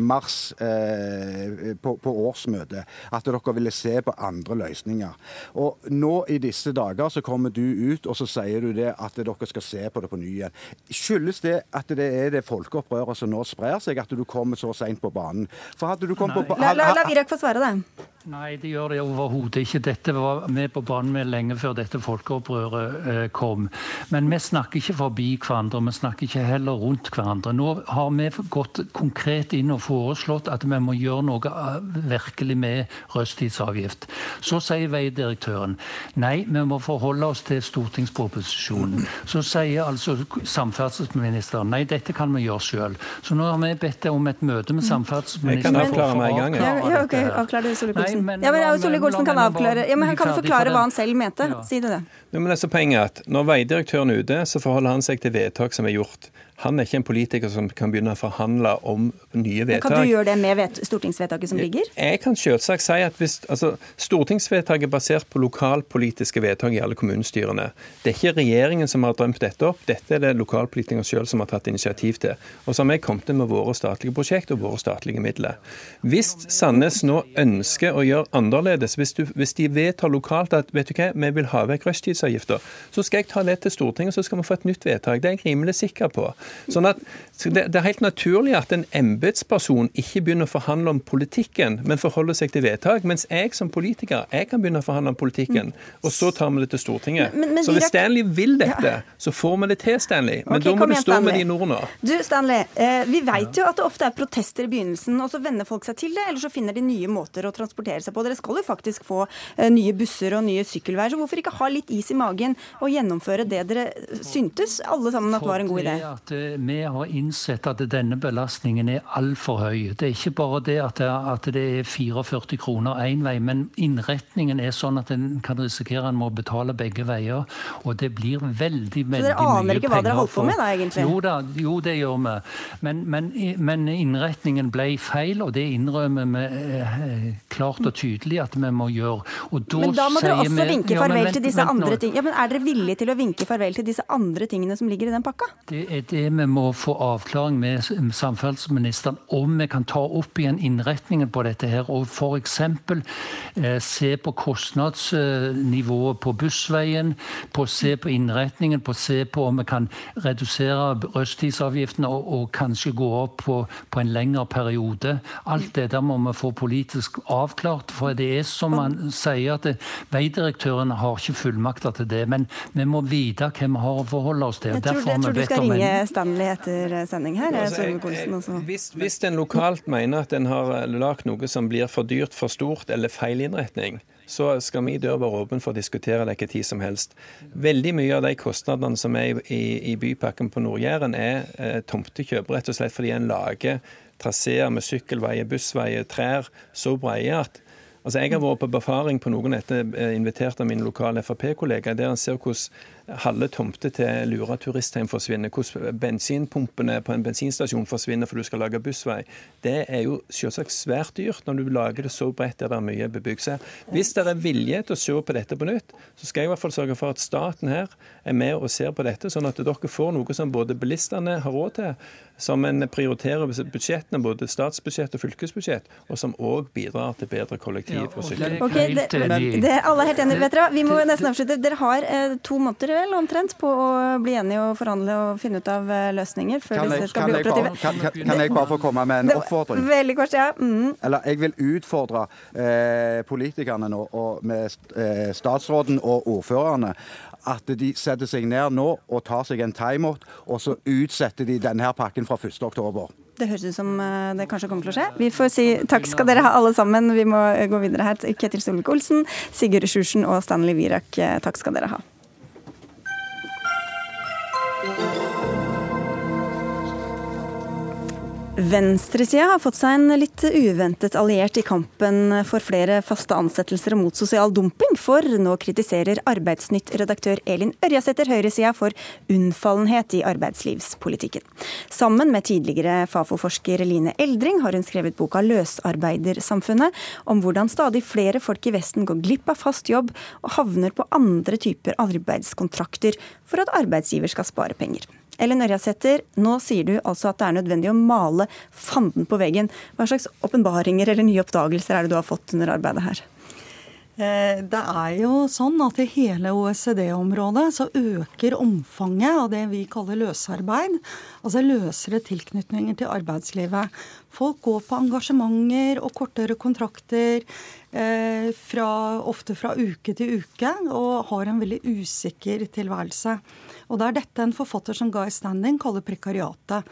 Speaker 5: mars eh, på, på, årsmøtet at dere ville se på andre løsninger. Og Nå i disse dager så kommer du ut og så sier du det at dere skal se på det på ny igjen. Skyldes det at det er det folkeopprøret som nå sprer seg, at du kommer så seint på banen?
Speaker 1: For hadde du kommet på... La, la, la Virak få svare, det.
Speaker 7: Nei, det gjør det overhodet ikke. Dette var vi på banen med lenge før dette folkeopprøret eh, kom. Men vi snakker ikke forbi hverandre, vi snakker ikke heller rundt hverandre. Nå har vi gått konkret inn og foreslått at vi må gjøre noe eh, virkelig med rushtidsavgift. Så sier veidirektøren nei, vi må forholde oss til stortingsproposisjonen. Så sier altså samferdselsministeren nei, dette kan vi gjøre sjøl. Så nå har vi bedt om et møte med samferdselsministeren.
Speaker 6: Jeg kan avklare meg en gang.
Speaker 1: Ja, ja, okay, avklare det, Olsen. Men, ja, men Solvik-Olsen kan avklare ja, men Han kan forklare hva han selv mente. Si det, det.
Speaker 6: Ja, men det er så poenget at Når veidirektøren er ute, så forholder han seg til vedtak som er gjort. Han er ikke en politiker som kan begynne å forhandle om nye vedtak.
Speaker 1: Men kan du gjøre det med stortingsvedtaket som ligger?
Speaker 6: Jeg kan selvsagt si at hvis, altså, Stortingsvedtaket er basert på lokalpolitiske vedtak i alle kommunestyrene. Det er ikke regjeringen som har drømt dette opp, dette er det lokalpolitikerne selv som har tatt initiativ til. Og så har vi kommet med våre statlige prosjekt og våre statlige midler. Hvis Sandnes nå ønsker å gjøre annerledes, hvis, du, hvis de vedtar lokalt at vet du hva, vi vil ha vekk rushtidsavgifta, så skal jeg ta det til Stortinget, så skal vi få et nytt vedtak. Det er jeg rimelig sikker på. Sånn at det, det er helt naturlig at en embetsperson ikke begynner å forhandle om politikken, men forholder seg til vedtak. Mens jeg som politiker jeg kan begynne å forhandle om politikken, og så tar vi det til Stortinget. Men, men, så hvis Stanley vil dette, ja. så får vi det til, Stanley. Men okay, da må du stå Stanley. med dine ord nå.
Speaker 1: Du, Stanley, eh, vi vet jo at det ofte er protester i begynnelsen, og så venner folk seg til det, eller så finner de nye måter å transportere seg på. Dere skal jo faktisk få eh, nye busser og nye sykkelveier, så hvorfor ikke ha litt is i magen og gjennomføre det dere syntes alle sammen at var en god idé?
Speaker 7: At, eh, vi har innsett at denne belastningen er altfor høy. Det er ikke bare det at det, at det er 44 kroner én vei, men innretningen er sånn at en kan risikere en må betale begge veier. Og det blir veldig, veldig mye penger. Så
Speaker 1: dere aner ikke hva dere holdt på med da, egentlig?
Speaker 7: Jo da, jo, det gjør vi. Men, men, men innretningen ble feil, og det innrømmer vi eh, klart og tydelig at vi må gjøre.
Speaker 1: Da men da må dere også vi, vinke farvel ja, men, til disse andre tingene. Ja, men er dere villige til å vinke farvel til disse andre tingene som ligger i den pakka?
Speaker 7: Det er det vi må få avklaring med samferdselsministeren om vi kan ta opp igjen innretningen på dette her, og f.eks. Eh, se på kostnadsnivået på bussveien, på se på innretningen, på se på om vi kan redusere rushtidsavgiftene og, og, kanskje gå opp på, på, en lengre periode. Alt det der må vi få politisk avklart. For det er som man sier, at veidirektøren har ikke fullmakter til det. Men vi må vite hva vi har å forholde oss til.
Speaker 1: Jeg tror, jeg tror du skal ringe Stanley etter sending her. Altså, jeg,
Speaker 6: hvis, hvis en lokalt mener at en har lagd noe som blir for dyrt, for stort eller feil innretning, så skal min dør være åpen for å diskutere det ikke tid som helst. Veldig mye av de kostnadene som er i, i bypakken på Nord-Jæren, er eh, tomtekjøp, rett og slett fordi en lager traseer med sykkelveier, bussveier, trær så brede at Altså, Jeg har vært på befaring på noen etter eh, invitert av min lokale Frp-kollega, der en ser hvordan halve tomter til Lura turistheim forsvinner, hvordan bensinpumpene på en bensinstasjon forsvinner for du skal lage bussvei. Det er jo selvsagt svært dyrt når du lager det så bredt der det er mye bebyggelse. Hvis det er vilje til å se på dette på nytt, så skal jeg i hvert fall sørge for at staten her er med og ser på dette, sånn at dere får noe som både bilistene har råd til, som en prioriterer budsjettene, både statsbudsjett og fylkesbudsjett, og som òg bidrar til bedre kollektiv og sykkel.
Speaker 1: Okay, det, det, alle er helt enige. Vet dere, vi må nesten avslutte. Dere har eh, to måneder vel omtrent på å bli enige og forhandle og finne ut av eh, løsninger før
Speaker 5: kan
Speaker 1: disse skal bli operative.
Speaker 5: Bare, kan, kan, jeg bare få komme med en oppfordring?
Speaker 1: Veldig kort, ja. Mm.
Speaker 5: Eller jeg vil utfordre eh, politikerne nå, og med eh, statsråden og ordførerne at de setter seg ned nå og tar seg en timeout, og så utsetter de denne her pakken fra 1.10.
Speaker 1: Det høres ut som eh, det kanskje kommer til å skje. Vi får si takk skal dere ha alle sammen. Vi må gå videre her. Ketil Solvik-Olsen, Sigurd Sjursen og Stanley Wirak, takk skal dere ha. Venstresida har fått seg en litt uventet alliert i kampen for flere faste ansettelser og mot sosial dumping, for nå kritiserer Arbeidsnytt-redaktør Elin Ørjasæter høyresida for unnfallenhet i arbeidslivspolitikken. Sammen med tidligere Fafo-forsker Line Eldring har hun skrevet boka 'Løsarbeidersamfunnet', om hvordan stadig flere folk i Vesten går glipp av fast jobb og havner på andre typer arbeidskontrakter for at arbeidsgiver skal spare penger. Ellen Ørjasæter, nå sier du altså at det er nødvendig å male fanden på veggen. Hva slags åpenbaringer eller nye oppdagelser er det du har fått under arbeidet her?
Speaker 8: Eh, det er jo sånn at i hele OECD-området så øker omfanget av det vi kaller løsarbeid. Altså løsere tilknytninger til arbeidslivet. Folk går på engasjementer og kortere kontrakter. Eh, fra, ofte fra uke til uke, og har en veldig usikker tilværelse. Og det er dette en forfatter som Guy Standing kaller prekariatet.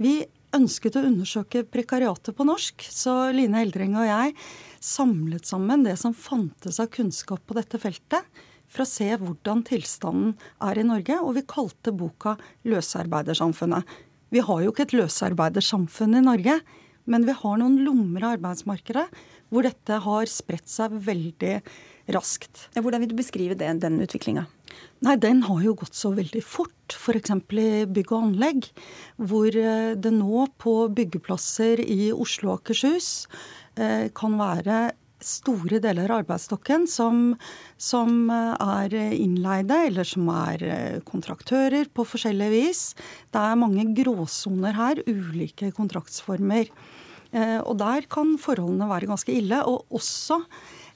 Speaker 8: Vi ønsket å undersøke prekariatet på norsk, så Line Eldring og jeg samlet sammen det som fantes av kunnskap på dette feltet, for å se hvordan tilstanden er i Norge, og vi kalte boka 'Løsarbeidersamfunnet'. Vi har jo ikke et løsarbeidersamfunn i Norge, men vi har noen lommer av arbeidsmarkedet hvor dette har spredt seg veldig raskt.
Speaker 1: Hvordan vil du beskrive det, den utviklinga?
Speaker 8: Nei, Den har jo gått så veldig fort, f.eks. i bygg og anlegg. Hvor eh, det nå på byggeplasser i Oslo og Akershus eh, kan være store deler av arbeidsstokken som, som, eh, er innleide, eller som er kontraktører på forskjellig vis. Det er mange gråsoner her, ulike kontraktsformer. Og der kan forholdene være ganske ille. Og også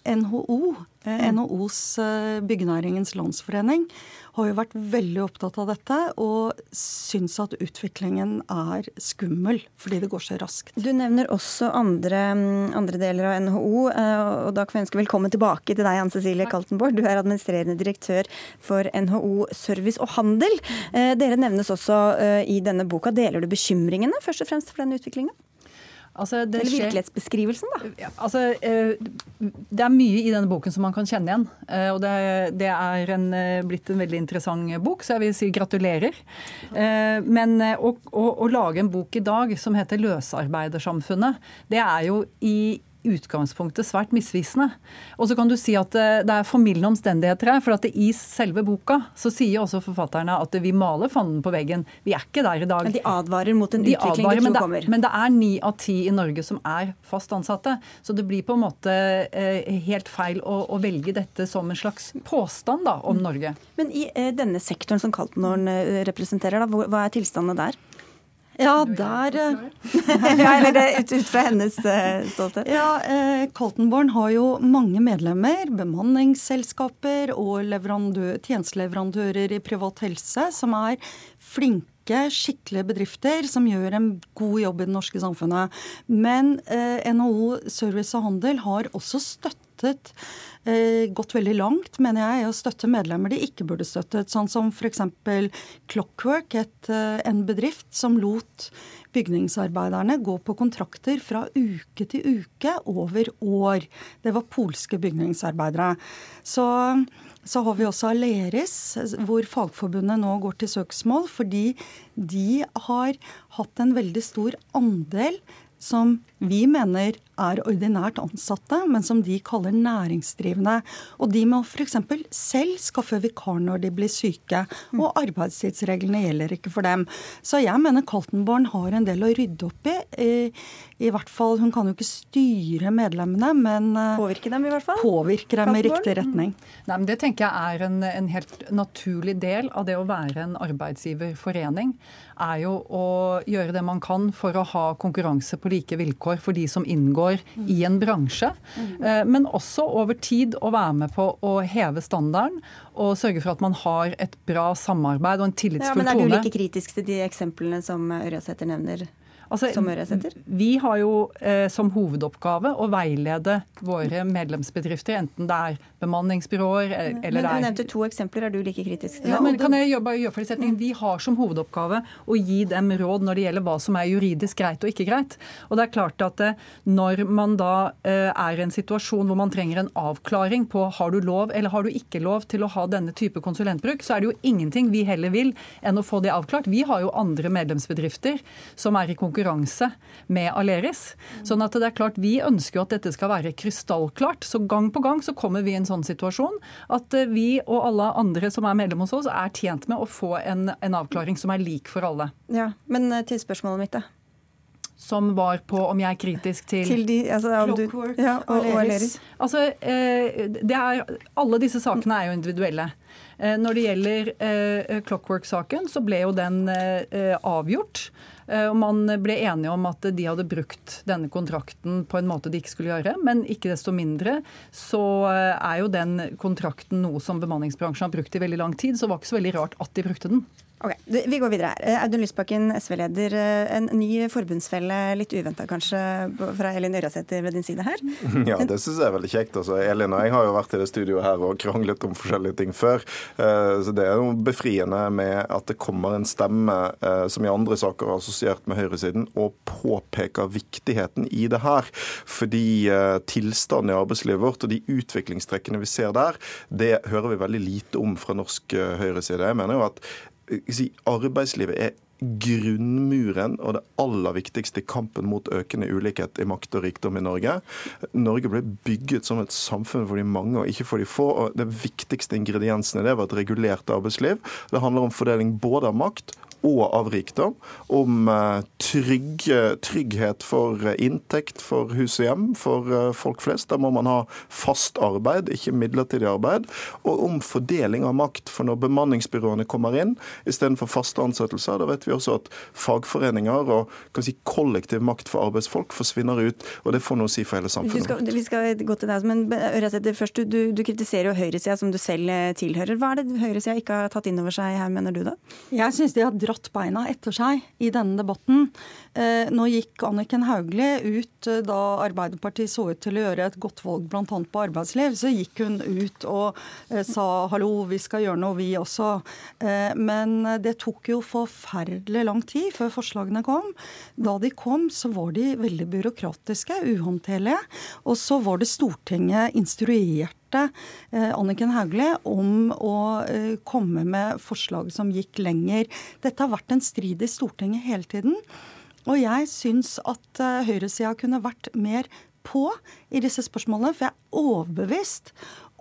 Speaker 8: NHO, eh, NHOs eh, Byggenæringens Landsforening, har jo vært veldig opptatt av dette og syns at utviklingen er skummel fordi det går så raskt.
Speaker 1: Du nevner også andre, mm, andre deler av NHO, eh, og da kan vi ønske velkommen tilbake til deg, Anne Cecilie Kaltenborg. Du er administrerende direktør for NHO Service og Handel. Dere nevnes også i denne boka. Deler du bekymringene først og fremst for denne utviklinga? Altså, Eller virkelighetsbeskrivelsen, da.
Speaker 9: Ja, altså, eh, det er mye i denne boken som man kan kjenne igjen. Eh, og det, det er en, eh, blitt en veldig interessant bok, så jeg vil si gratulerer. Men å, å, å lage en bok i dag som heter 'Løsarbeidersamfunnet', det er jo i utgangspunktet svært misvisende. Og så kan du si at eh, det er formildende omstendigheter her. For at i selve boka så sier også forfatterne at vi maler fanden på veggen. Vi er ikke der i dag.
Speaker 1: Men de advarer mot en utvikling
Speaker 9: advarer,
Speaker 1: de
Speaker 9: tror
Speaker 1: kommer.
Speaker 9: Men det er ni av ti i Norge som er fast ansatte. Så det blir på en måte eh, helt feil å, å velge dette som en slags påstand da, om Norge.
Speaker 1: Men i eh, denne sektoren som Kaltenhorn representerer, da, hva er tilstandene der?
Speaker 8: Ja, der eh,
Speaker 1: ja, Eller ut, ut, fra hennes uh, ståsted?
Speaker 8: Ja, eh, Coltonborn har jo mange medlemmer. Bemanningsselskaper og tjenesteleverandører i privat helse som er flinke skikkelige bedrifter som gjør en god jobb i det norske samfunnet. Men eh, NHO Service og Handel har også støttet eh, gått veldig langt, mener jeg, i å støtte medlemmer de ikke burde støttet. Sånn som f.eks. Clockwork, et, eh, en bedrift som lot bygningsarbeiderne gå på kontrakter fra uke til uke over år. Det var polske bygningsarbeidere. Så, så har vi også Aleris, hvor Fagforbundet nå går til søksmål fordi de har hatt en veldig stor andel som vi mener er ordinært ansatte, men som de kaller næringsdrivende. Og de må f.eks. selv skaffe vikar når de blir syke, og arbeidstidsreglene gjelder ikke for dem. Så jeg mener Kaltenborn har en del å rydde opp i. I, hvert fall, Hun kan jo ikke styre medlemmene, men
Speaker 1: eh, Påvirke dem i hvert fall?
Speaker 8: Påvirke dem i riktig retning.
Speaker 9: Nei, men Det tenker jeg er en, en helt naturlig del av det å være en arbeidsgiverforening er jo å gjøre det man kan for å ha konkurranse på like vilkår for de som inngår i en bransje. Eh, men også over tid å være med på å heve standarden og sørge for at man har et bra samarbeid og en tillitsfull tone.
Speaker 1: Ja, men Er du like kritisk til de eksemplene som Ørjasæter nevner? Altså,
Speaker 9: vi har jo eh, som hovedoppgave å veilede våre medlemsbedrifter, enten det er bemanningsbyråer eller men, det er
Speaker 1: Du nevnte to eksempler. Er du like kritisk til det?
Speaker 9: Ja, men kan jeg gjøre, gjøre for setningen? Vi har som hovedoppgave å gi dem råd når det gjelder hva som er juridisk greit og ikke greit. Og det er klart at eh, Når man da eh, er i en situasjon hvor man trenger en avklaring på har du lov eller har du ikke lov til å ha denne type konsulentbruk, så er det jo ingenting vi heller vil enn å få det avklart. Vi har jo andre medlemsbedrifter som er i konkurranse konkurranse med Aleris. Sånn at det er klart, Vi ønsker jo at dette skal være krystallklart. Så gang på gang så kommer vi i en sånn situasjon at eh, vi og alle andre som er medlem hos oss, er tjent med å få en, en avklaring som er lik for alle.
Speaker 1: Ja, Men eh, til spørsmålet mitt, da
Speaker 9: som var på om jeg er kritisk til
Speaker 1: Til de, altså, du, ja, og, og Aleris.
Speaker 9: Altså, eh, det er, alle disse sakene er jo individuelle. Eh, når det gjelder eh, Clockwork-saken, så ble jo den eh, avgjort. Eh, og Man ble enige om at de hadde brukt denne kontrakten på en måte de ikke skulle gjøre. Men ikke desto mindre så eh, er jo den kontrakten noe som bemanningsbransjen har brukt i veldig lang tid, så det var ikke så veldig rart at de brukte den.
Speaker 1: Ok, Vi går videre her. Eh, Audun Lysbakken, SV-leder. Eh, en ny forbundsfelle, litt uventa kanskje, fra Elin Ørjasæter ved din side her?
Speaker 10: Ja, det syns jeg er veldig kjekt. Altså, Elin og jeg har jo vært i det studioet her og kranglet om forskjellige ting før. Eh, så det er jo befriende med at det kommer en stemme som i andre saker er assosiert med høyresiden, og påpeker viktigheten i det her. Fordi tilstanden i arbeidslivet vårt og de utviklingstrekkene vi ser der, det hører vi veldig lite om fra norsk høyreside. Jeg mener jo at arbeidslivet er grunnmuren og det aller viktigste i kampen mot økende ulikhet i makt og rikdom i Norge. Norge ble bygget som et samfunn for de mange og ikke for de få. og Det viktigste ingrediensen i det var et regulert arbeidsliv. Det handler om fordeling både av makt og av rikdom. Om eh, trygg, trygghet for eh, inntekt for hus og hjem for eh, folk flest. Da må man ha fast arbeid, ikke midlertidig arbeid. Og om fordeling av makt. For når bemanningsbyråene kommer inn istedenfor faste ansettelser, da vet vi også at fagforeninger og si, kollektiv makt for arbeidsfolk forsvinner ut. Og det får noe å si for hele samfunnet.
Speaker 1: Skal, vi skal gå til deg, men først, du, du kritiserer jo høyresida, som du selv tilhører. Hva er det høyresida ikke har tatt inn over seg her, mener du da?
Speaker 8: Jeg synes de har dratt dratt beina etter seg i denne debatten. Eh, nå gikk Anniken Hauglie ut eh, da Arbeiderpartiet så ut til å gjøre et godt valg bl.a. på arbeidsliv. Så gikk hun ut og eh, sa hallo, vi skal gjøre noe, vi også. Men det tok jo forferdelig lang tid før forslagene kom. Da de kom, så var de veldig byråkratiske, uhåndterlige. Og så var det Stortinget instruert Anniken Hauglie om å komme med forslag som gikk lenger. Dette har vært en strid i Stortinget hele tiden. Og jeg syns at uh, høyresida kunne vært mer på i disse spørsmålene, for jeg er overbevist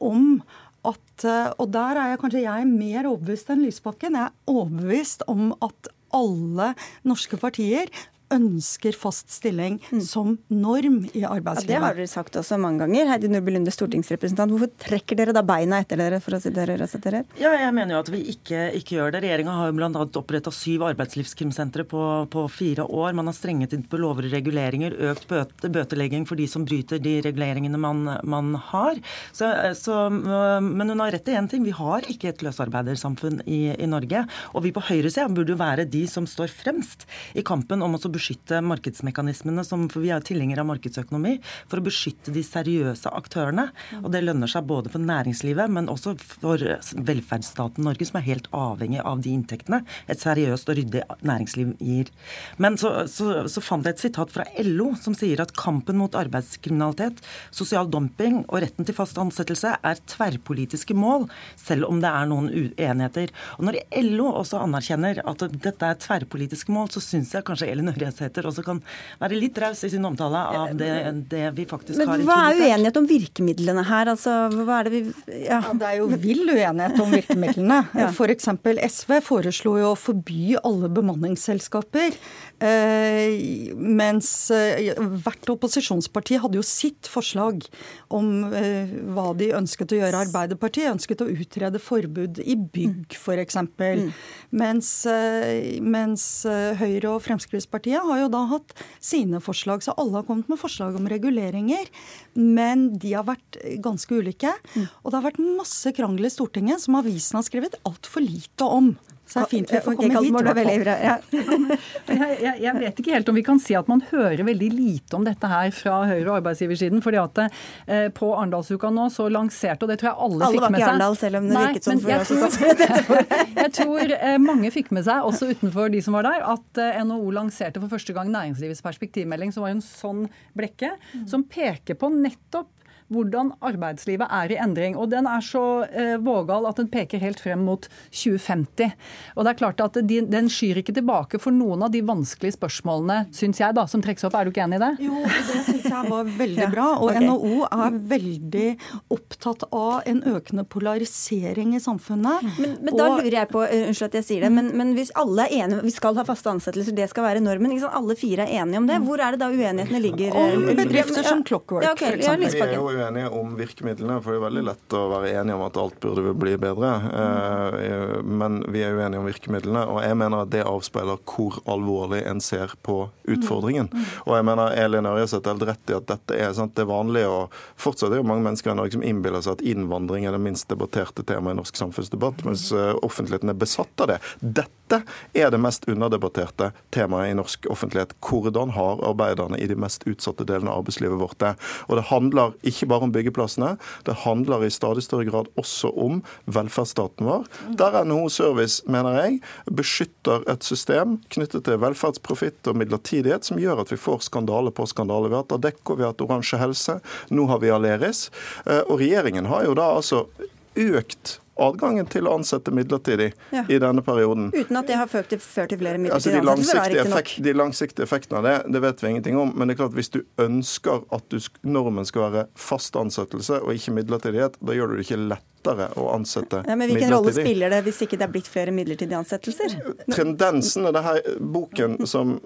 Speaker 8: om at Og der er jeg kanskje jeg mer overbevist enn Lysbakken. Jeg er overbevist om at alle norske partier ønsker fast stilling mm. som norm i arbeidslivet.
Speaker 1: Ja, det har dere sagt også mange ganger. Heidi Nordby Lunde, stortingsrepresentant. Hvorfor trekker dere da beina etter dere for å si dere dere?
Speaker 11: Ja, jeg mener jo at vi ikke, ikke gjør det. Regjeringa har jo bl.a. oppretta syv arbeidslivskrimsentre på, på, fire år. Man har strenget inn på lover og reguleringer, økt bøte, bøtelegging for de som bryter de reguleringene man, man har. Så, så, men hun har rett i én ting. Vi har ikke et løsarbeidersamfunn i, i Norge. Og vi på høyresida burde jo være de som står fremst i kampen om å beskytte beskytte markedsmekanismene, som, for vi er tilhengere av markedsøkonomi, for å beskytte de seriøse aktørene. Og det lønner seg både for næringslivet, men også for velferdsstaten Norge, som er helt avhengig av de inntektene et seriøst og ryddig næringsliv gir. Men så, så, så fant jeg et sitat fra LO som sier at kampen mot arbeidskriminalitet, sosial dumping og retten til fast ansettelse er tverrpolitiske mål, selv om det er noen uenigheter. Og når LO også anerkjenner at dette er tverrpolitiske mål, så syns jeg kanskje Elin Ørje Navarsete også kan være litt raus i sin omtale av det, det vi faktisk
Speaker 1: Men
Speaker 11: har
Speaker 1: hva er uenighet om virkemidlene her? Altså, hva er det vi ja.
Speaker 8: Ja, det er jo vill uenighet om virkemidlene.
Speaker 1: Ja.
Speaker 8: F.eks. SV foreslo jo å forby alle bemanningsselskaper. Eh, mens eh, hvert opposisjonsparti hadde jo sitt forslag om eh, hva de ønsket å gjøre. Arbeiderpartiet ønsket å utrede forbud i bygg, f.eks. Mm. Mens, eh, mens eh, Høyre og Fremskrittspartiet har jo da hatt sine forslag. Så alle har kommet med forslag om reguleringer. Men de har vært ganske ulike. Og det har vært masse krangel i Stortinget som avisen har skrevet altfor lite om. Så det er fint vi får komme hit. I hvert
Speaker 1: veldig bra. Ja.
Speaker 9: Jeg, jeg, jeg vet ikke helt om vi kan si at man hører veldig lite om dette her fra Høyre- og arbeidsgiversiden. fordi at eh, På Arendalsuka nå så lanserte, og det tror jeg alle,
Speaker 1: Alle
Speaker 9: fikk
Speaker 1: var ikke i
Speaker 9: seg
Speaker 1: Arendal, selv om det
Speaker 9: Nei,
Speaker 1: virket sånn for oss
Speaker 9: tror-. Jeg tror eh, mange fikk med seg, også utenfor de som var der, at eh, NHO lanserte for første gang næringslivets perspektivmelding, som var en sånn blekke, som peker på nettopp hvordan arbeidslivet er i endring. Og den er så eh, vågal at den peker helt frem mot 2050. Og det er klart at de, Den skyr ikke tilbake for noen av de vanskelige spørsmålene, syns jeg, da, som trekkes opp. Er du ikke enig i det?
Speaker 8: Jo, det syns jeg var veldig bra. Og
Speaker 1: okay.
Speaker 8: NHO er veldig opptatt av en økende polarisering i samfunnet.
Speaker 1: Men, men da
Speaker 8: Og-
Speaker 1: lurer jeg på, uh, unnskyld at jeg sier det, men, men hvis alle er enige, vi skal ha faste ansettelser, det skal være normen, alle fire er enige om det, hvor er det da uenighetene ligger?
Speaker 8: Om
Speaker 1: uh,
Speaker 8: bedrifter som Clockwork,
Speaker 1: ja, ok,
Speaker 8: for
Speaker 10: uenige om virkemidlene, for det er veldig lett å være enige om at alt burde bli bedre. Eh, Men vi er uenige om virkemidlene, og jeg mener at det avspeiler hvor alvorlig en ser på utfordringen. Og jeg mener Elin Ørjeseth har helt rett i at dette er sant, det er vanlig, og fortsatt er jo mange mennesker i Norge som innbiller seg at innvandring er det minst debatterte temaet i norsk samfunnsdebatt, mens eh, offentligheten er besatt av det. Dette er det mest underdebatterte temaet i norsk offentlighet. Hvordan har arbeiderne i de mest utsatte delene av arbeidslivet vårt det? Og det handler ikke bare om byggeplassene, det handler i stadig større grad også om velferdsstaten vår, der NHO Service, mener jeg, beskytter et system knyttet til velferdsprofitt og midlertidighet som gjør at vi får skandale på skandale. Vi har hatt Adecco, vi har hatt Oransje Helse, nå har vi Aleris. Eh, Og regjeringen har jo da altså økt adgangen til å ansette midlertidig
Speaker 1: Ja.
Speaker 10: i denne perioden.
Speaker 1: Uten at det har ført til, ført til flere midlertidige
Speaker 10: altså,
Speaker 1: ansettelser,
Speaker 10: effekt, de langsiktige effektene av det det vet vi ingenting om. Men det er klart hvis du ønsker at du, normen skal være fast ansettelse og ikke midlertidighet, da gjør du det ikke lettere å ansette
Speaker 1: Ja, men Hvilken rolle spiller det hvis ikke det er blitt flere midlertidige ansettelser?
Speaker 10: Tendensen i denne boken som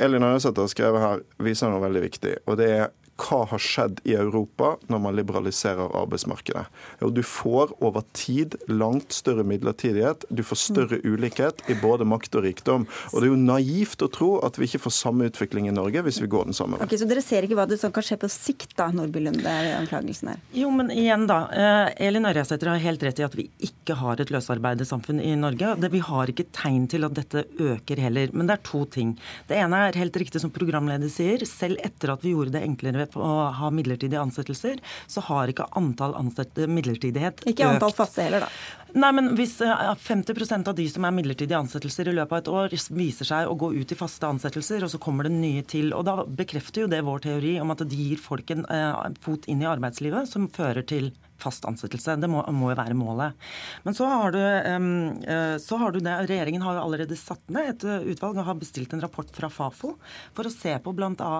Speaker 10: Elin Øyesæter har skrevet her, viser noe veldig viktig. og det er hva har skjedd i Europa når man liberaliserer arbeidsmarkedet? Jo, du får over tid langt større midlertidighet, du får større ulikhet i både makt og rikdom. Og det er jo naivt å tro at vi ikke får samme utvikling i Norge hvis vi går den samme veien.
Speaker 1: Okay, Så dere ser ikke hva det som kan skje på sikt, da, Nordby Lunde, anklagelsen her?
Speaker 11: Jo, men igjen da. eh, Elin Ørjasæter har helt rett i at vi ikke har et løsarbeidersamfunn i Norge. Vi har ikke tegn til at dette øker heller. Men det er to ting. Det ene er helt riktig som programleder sier. Selv etter at vi gjorde det enklere å ha midlertidige ansettelser, så har ikke antall ansatte midlertidighet
Speaker 1: Ikke antall faste heller, da.
Speaker 11: Nei, men Hvis eh, 50% av de som er midlertidige ansettelser i løpet av et år, viser seg å gå ut i faste ansettelser, og så kommer det nye til. og Da bekrefter jo det vår teori om at det gir folk en eh, fot inn i arbeidslivet som fører til fast ansettelse. Det må, må jo være målet. Men så har du, eh, så har du det, Regjeringen har jo allerede satt ned et eh, utvalg og har bestilt en rapport fra Fafo for å se på bl.a.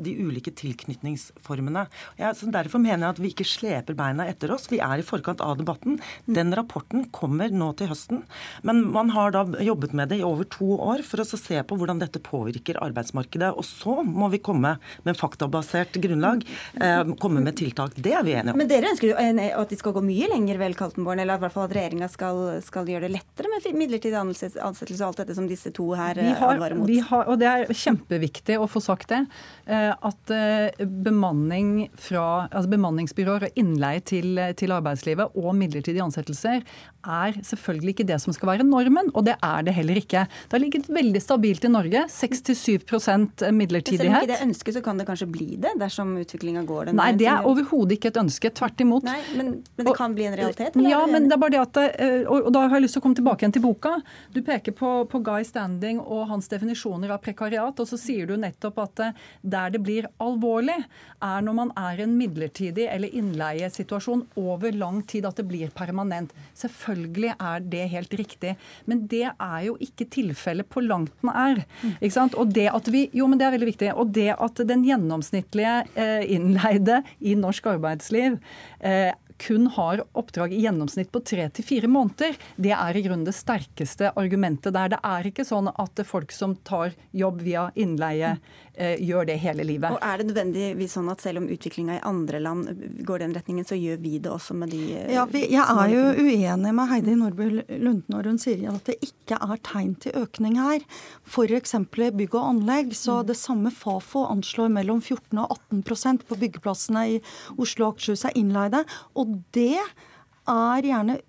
Speaker 11: de ulike tilknytningsformene. Ja, så derfor mener jeg at vi ikke sleper beina etter oss. Vi er i forkant av debatten. Den rapporten kommer nå til høsten. Men man har da jobbet med det i over to år for å se på hvordan dette påvirker arbeidsmarkedet. Og så må vi komme med faktabasert grunnlag, eh, komme med tiltak. Det er vi enige om.
Speaker 1: Men dere ønsker jo en- at de skal gå mye lenger, vel, Kaltenborn? Eller i hvert fall at regjeringa skal, skal gjøre det lettere med midlertidig ansettelse og alt dette som disse to her
Speaker 9: Vi
Speaker 1: eh,
Speaker 9: har,
Speaker 1: advarer mot?
Speaker 9: vi har, og det er kjempeviktig å få sagt det, eh, at eh, bemanning fra, altså bemanningsbyråer og innleie til, til arbeidslivet og midlertidige ansettelser er selvfølgelig ikke det som skal være normen, og det er det heller ikke. Det har ligget veldig stabilt i Norge. 6-7
Speaker 1: Men Selv om ikke det er ønsket, så kan det kanskje bli det, dersom utviklinga går den
Speaker 9: Nei, det er overhodet ikke et ønske. Tvert imot.
Speaker 1: Nei, Men, men, det kan bli en realitet?
Speaker 9: Eller? Ja, men det er bare det at, eh, og da har jeg lyst til å komme tilbake igjen til boka. Du peker på, på Guy Standing og hans definisjoner av prekariat, og så sier du nettopp at eh, der det blir alvorlig, er når man er i en midlertidig eller innleiesituasjon over lang tid, at det blir permanent. Selvfølgelig er det helt riktig, men det er jo ikke tilfellet på langt den er. Ikke sant? Og det at vi, jo, men det er veldig viktig. Og det at den gjennomsnittlige eh, innleide i norsk arbeidsliv eh, kun har oppdrag i gjennomsnitt på tre til fire måneder, det er i grunnen det sterkeste argumentet der. Det er ikke sånn at folk som tar jobb via innleie, Eh, gjør det hele livet.
Speaker 1: Og Er det nødvendigvis sånn at selv om utviklinga i andre land går den retningen, så gjør vi det også med de
Speaker 8: eh, Ja, vi, Jeg er jo uenig med Heidi Nordby Lunde når hun sier at det ikke er tegn til økning her. F.eks. bygg og anlegg. Så mm. det samme Fafo anslår mellom 14 og 18% på byggeplassene i Oslo og Akershus er innleide. Og det er gjerne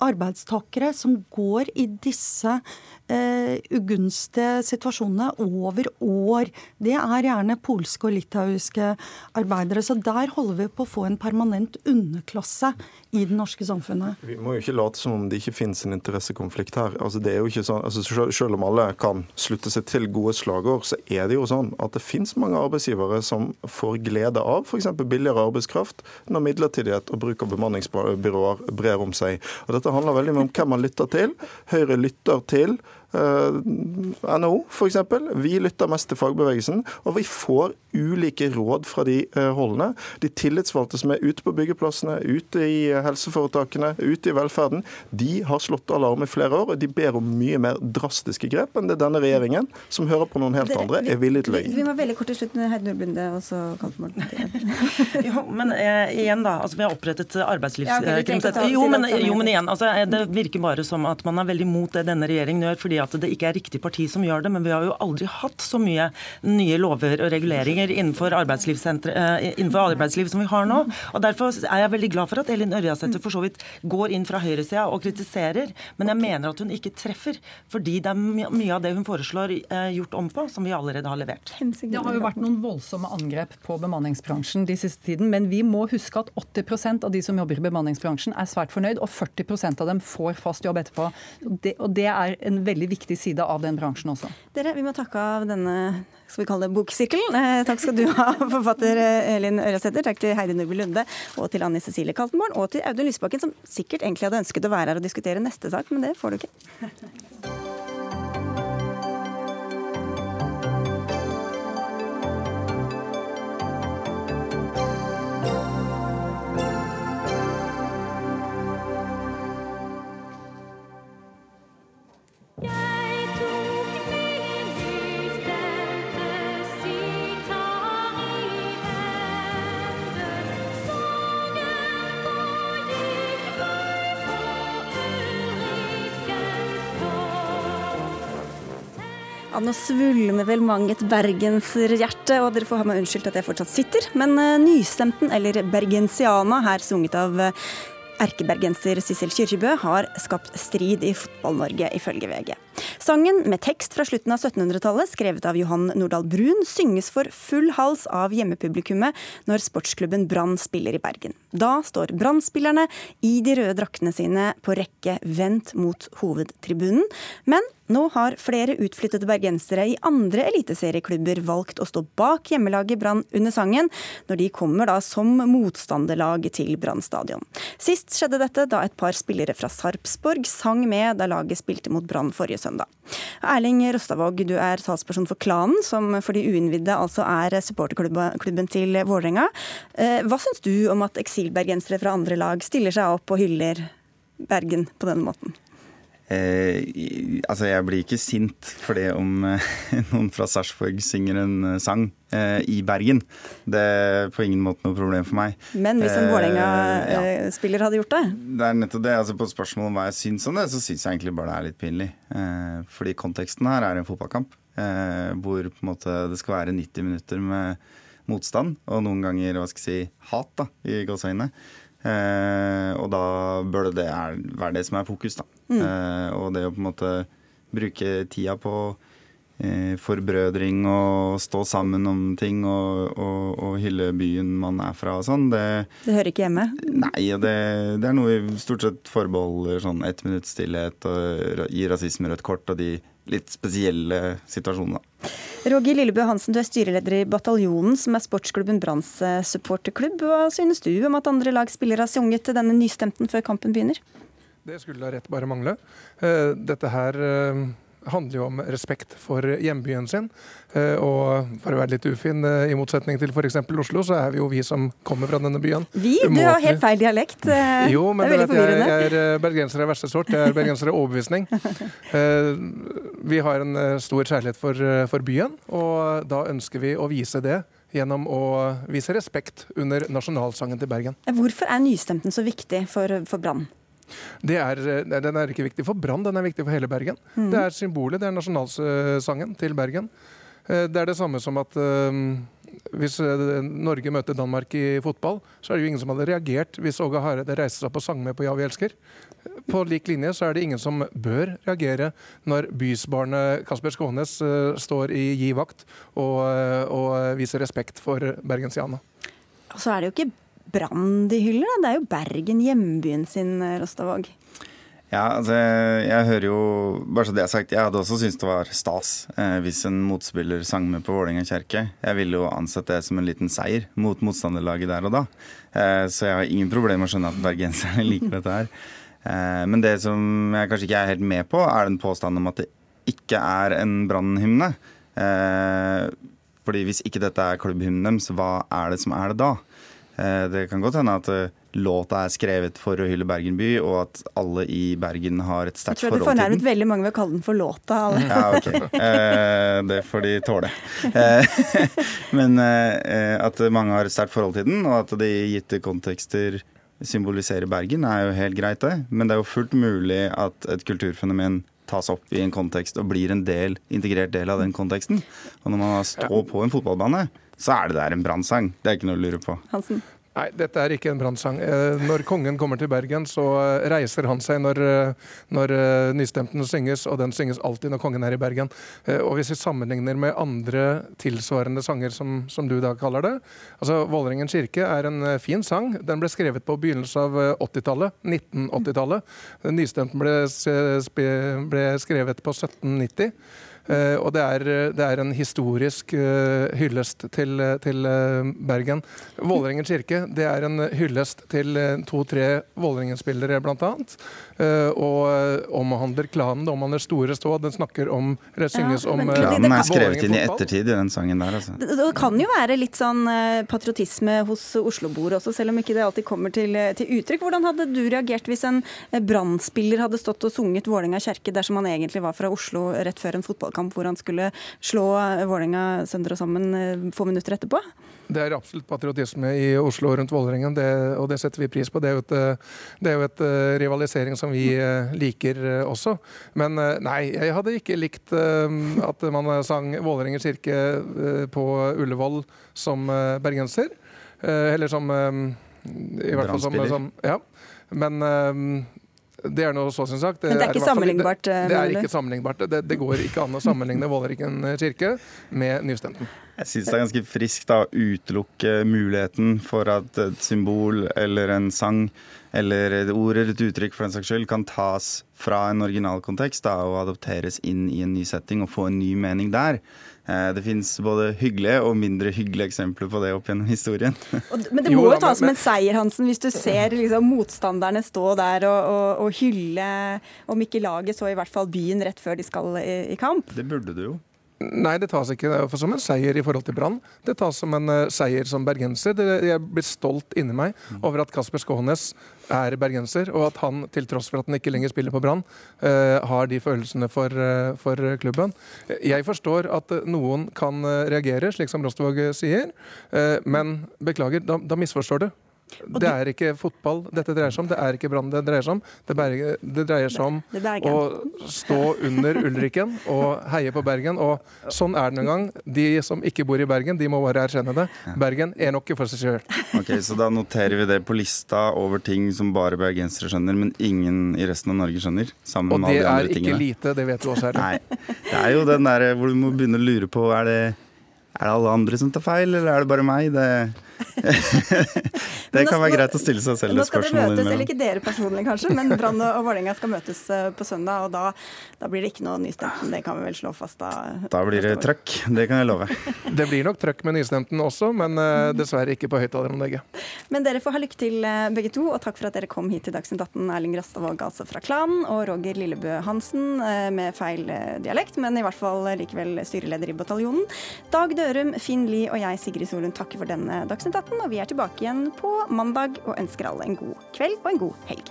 Speaker 8: arbeidstakere som går i disse ugunstige situasjonene over år. Det er gjerne polske og litauiske arbeidere. Så der holder vi på å få en permanent underklasse i det norske samfunnet.
Speaker 10: Vi må jo ikke late som om det ikke finnes en interessekonflikt her. Altså, det er jo ikke sånn, altså, selv om alle kan slutte seg til gode slagord, så er det jo sånn at det finnes mange arbeidsgivere som får glede av f.eks. billigere arbeidskraft når midlertidighet og bruk av bemanningsbyråer brer om seg. Og Dette handler veldig mye om hvem man lytter til. Høyre lytter til Eh, NHO f.eks. Vi lytter mest til fagbevegelsen, og vi får ulike råd fra de eh, holdene. De tillitsvalgte som er ute på byggeplassene, ute i helseforetakene, ute i velferden, de har slått alarm i flere år, og de ber om mye mer drastiske grep enn det denne regjeringen, som hører på noen helt Dere, andre, er villig til å gi.
Speaker 1: Vi må veldig kort til slutt, Heidi Nordbunde og så
Speaker 11: jo, men eh, igjen da, altså Vi har opprettet arbeidslivskriminalitet. jo, men, jo, men igjen, altså, det virker bare som at man er veldig mot det denne regjeringen gjør. fordi at det ikke er riktig parti som gjør det, men vi har jo aldri hatt så mye nye lover og reguleringer innenfor, eh, innenfor arbeidsliv som vi har nå. Og Derfor er jeg veldig glad for at Elin Ørjasæter for så vidt går inn fra høyresida og kritiserer, men jeg mener at hun ikke treffer. Fordi det er mye av det hun foreslår eh, gjort om på, som vi allerede har levert.
Speaker 9: Det har jo vært noen voldsomme angrep på bemanningsbransjen de siste tiden, men vi må huske at 80% av de som jobber i bemanningsbransjen er svært fornøyd, og 40% av dem får fast jobb etterpå. Det, og det er en veldig viktig side av den bransjen også.
Speaker 1: Dere, vi må takke av denne skal vi kalle det boksirkelen. Eh, takk skal du ha, forfatter eh, Elin Ørjasæter. Takk til Heidi Nordby Lunde og til Anne Cecilie Kaltenborn. Og til Audun Lysbakken, som sikkert egentlig hadde ønsket å være her og diskutere neste sak, men det får du ikke. Nå svulmer vel mang et bergenserhjerte, og dere får ha meg unnskyldt at jeg fortsatt sitter. Men uh, nystemten, eller bergensiana, her sunget av uh, erkebergenser Sissel Kyrkjebø, har skapt strid i Fotball-Norge, ifølge VG. Sangen, med tekst fra slutten av 1700-tallet, skrevet av Johan Nordahl Brun, synges for full hals av hjemmepublikummet når sportsklubben Brann spiller i Bergen. Da står Brann-spillerne i de røde draktene sine på rekke vendt mot hovedtribunen. Men nå har flere utflyttede bergensere i andre eliteserieklubber valgt å stå bak hjemmelaget Brann under sangen, når de kommer da som motstanderlag til Brann stadion. Sist skjedde dette da et par spillere fra Sarpsborg sang med da laget spilte mot Brann forrige søndag. Erling Rostavåg, du er talsperson for Klanen, som for de uinnvidde altså er supporterklubben til Vålerenga. Eh, hva syns du om at eksilbergensere fra andre lag stiller seg opp og hyller Bergen på denne måten?
Speaker 12: Eh, altså, jeg blir ikke sint for det om eh, noen fra Sarpsborg synger en eh, sang eh, i Bergen. Det er på ingen måte noe problem for meg.
Speaker 1: Men hvis en Vålerenga-spiller ja. hadde gjort det?
Speaker 12: Det er nettopp det. altså På spørsmålet om hva jeg syns om det, så syns jeg egentlig bare det er litt pinlig. Eh, fordi konteksten her er en fotballkamp eh, hvor på en måte det skal være 90 minutter med motstand, og noen ganger hva skal jeg si, hat, da, i gåseøynene. Eh, og da bør det være det som er fokus, da. Mm. Eh, og det å på en måte bruke tida på eh, forbrødring og stå sammen om ting og, og, og, hylle byen man er fra og sånn. Det,
Speaker 1: det hører ikke hjemme?
Speaker 12: Nei, det, det, er noe vi stort sett forbeholder sånn ett minutts stillhet og gir rasisme rødt kort og de litt spesielle da.
Speaker 1: Roger Lillebø Hansen, du er styreleder i Bataljonen, som er sportsklubben Branns supporterklubb. Hva synes du om at andre lag spiller har sunget denne nystemten før kampen begynner?
Speaker 13: Det skulle da rett bare mangle. Eh, dette her eh, handler jo om respekt for hjembyen sin. Eh, og for å være litt ufin, i motsetning til f.eks. Oslo, så er vi jo vi som kommer fra denne byen.
Speaker 1: Vi? Du har helt feil dialekt.
Speaker 13: Jo, men det er veldig forvirrende. Jeg er bergenser av verste sort. Jeg er bergenser av overbevisning. Vi har en stor kjærlighet for, for byen, og da ønsker vi å vise det gjennom å vise respekt under nasjonalsangen til Bergen.
Speaker 1: Hvorfor er nystemten så viktig for, for Brann?
Speaker 13: Er, eh, den er ikke viktig for Brann, den er viktig for hele Bergen. Mm. Det er symbolet, det er nasjonalsangen til Bergen. Eh, det er det samme som at um, hvis Norge møter Danmark i fotball, så er det jo ingen som hadde reagert hvis Åge Hareide reiste seg opp og sang med på Ja, vi elsker. På lik linje så er det ingen som bør reagere når bysbarnet Kasper Skånes står i gi vakt og, og viser respekt for bergensiana.
Speaker 1: Og så er det jo ikke Brann de hyller? Da? Det er jo Bergen, hjembyen sin, Rostavåg.
Speaker 12: Ja, altså jeg hører jo Bare så det er sagt, jeg hadde også syntes det var stas eh, hvis en motspiller sang med på Vålerenga kjerke. Jeg ville jo ansett det som en liten seier mot motstanderlaget der og da. Eh, så jeg har ingen problemer med å skjønne at bergenserne liker dette her. Eh, men det som jeg kanskje ikke er helt med på, er den påstanden om at det ikke er en brannhymne. Eh, fordi hvis ikke dette er klubbhymnen deres, hva er det som er det da? Eh, det kan godt hende at eh, låta er skrevet for å hylle Bergen by, og at alle i Bergen har et sterkt forhold til den.
Speaker 1: Jeg tror du fornærmet veldig mange ved å kalle den for låta. Alle.
Speaker 12: Ja, ok. Eh, det får de tåle. Men at mange har et sterkt forhold til den, og at det i gitte kontekster symboliserer Bergen, er jo helt greit, det. Men det er jo fullt mulig at et kulturfenomen tas opp i en kontekst og blir en del, integrert del av den konteksten. Og når man står på en fotballbane, så er det der en brannsang. Det er ikke noe å lure på.
Speaker 1: Hansen.
Speaker 13: Nei, dette er ikke en brannsang. Eh, når kongen kommer til Bergen, så eh, reiser han seg når, eh, når nystemten synges, og den synges alltid når kongen er i Bergen. Og hvis vi sammenligner med andre tilsvarende sanger, som, som du da kaller det altså Vålerengen kirke er en fin sang. Den ble skrevet på begynnelsen av 80-tallet. 1980-tallet. Nystemten ble, ble skrevet på 1790. Uh, og det er, det er, en historisk uh, hyllest til, til uh, Bergen. Vålerengen kirke det er en hyllest til to-tre Vålerengen-spillere, bl.a. Uh, og omhandler klanen. Det omhandler Store Stå. Den snakker om det synges ja, om
Speaker 12: Klanen er skrevet inn i ettertid i den sangen der, altså.
Speaker 1: Det, det kan jo være litt sånn patriotisme hos Oslo-boere også, selv om ikke det alltid kommer til, til, uttrykk. Hvordan hadde du reagert hvis en brann hadde stått og sunget Vålerenga kjerke dersom han egentlig var fra Oslo rett før en fotballkamp? kamp hvor han skulle slå Vålerenga sønder og sammen eh, få minutter etterpå?
Speaker 13: Det er absolutt patriotisme i Oslo rundt Vålerengen, og det setter vi pris på. Det er jo et, eh, det er jo et eh, rivalisering som vi liker også. Men nei, jeg hadde ikke likt at man sang Vålerengen kirke på Ullevål som bergenser. Eller som I hvert fall som, som Ja. Men det er noe så sin sak.
Speaker 1: Det Men det er ikke er sammenlignbart?
Speaker 13: Det, det, er ikke sammenlignbart. Det, det, går ikke an å sammenligne Vålerengen kirke med nystemten.
Speaker 12: Jeg syns det er ganske friskt å utelukke muligheten for at et symbol eller en sang eller et ord eller et uttrykk for den saks skyld kan tas fra en originalkontekst da, og adopteres inn i en ny setting og få en ny mening der. Eh, det fins både hyggelige og mindre hyggelige eksempler på det opp gjennom historien.
Speaker 1: men det må jo tas som en seier, Hansen, hvis du ser liksom, motstanderne stå der og, og, og, hylle, om ikke laget, så i hvert fall byen rett før de skal i, i kamp.
Speaker 12: Det burde du jo.
Speaker 13: Nei, det tas ikke som en seier i forhold til Brann. Det tas som en uh, seier som bergenser. Det, jeg blir stolt inni meg mm. over at Kasper Skånes er bergenser, og at han, til tross for at han ikke lenger spiller på Brann, uh, har de følelsene for, uh, for, klubben. Jeg forstår at noen kan reagere, slik som Rostvåg sier, men beklager, da, da misforstår du. Det er ikke fotball dette dreier seg om, det er ikke Brann det dreier seg om. Det, berge, det dreier seg om å stå under Ulriken og heie på Bergen. Og sånn er det noen gang. De som ikke bor i Bergen, de må bare erkjenne det. Bergen er nok for seg sjøl.
Speaker 12: Ok, så da noterer vi det på lista over ting som bare bergensere skjønner, men ingen i resten av Norge skjønner. Sammen med alle de andre
Speaker 13: tingene. Og det er ikke lite, det vet du også, her.
Speaker 12: Nei. Det er jo den der hvor du må begynne å lure på er det er det alle andre som tar feil, eller er det bare meg? Det, det kan være greit å stille seg selv det spørsmålet. Nå skal
Speaker 1: det møtes, eller ikke dere personlig kanskje, men Brann og Vålerenga skal møtes eh, på søndag. Og da, da, blir det ikke noe nystemten, det kan vi vel slå fast da?
Speaker 12: Da blir det trøkk, det kan jeg love.
Speaker 13: Det blir nok trøkk med nystemten også, men uh, dessverre ikke på høyttaleranlegget.
Speaker 1: Men dere får ha lykke til eh, begge to, og takk for at dere kom hit til Dagsnytt 18. Erling Rastavåg altså fra Klan, og Roger Lillebø Hansen med feil dialekt, men i hvert fall likevel styreleder i bataljonen. Dag Sørum, Finn Lie og jeg, Sigrid Solund, takker for denne Dagsnytt 18. Og vi er tilbake igjen på mandag og ønsker alle en god kveld og en god helg.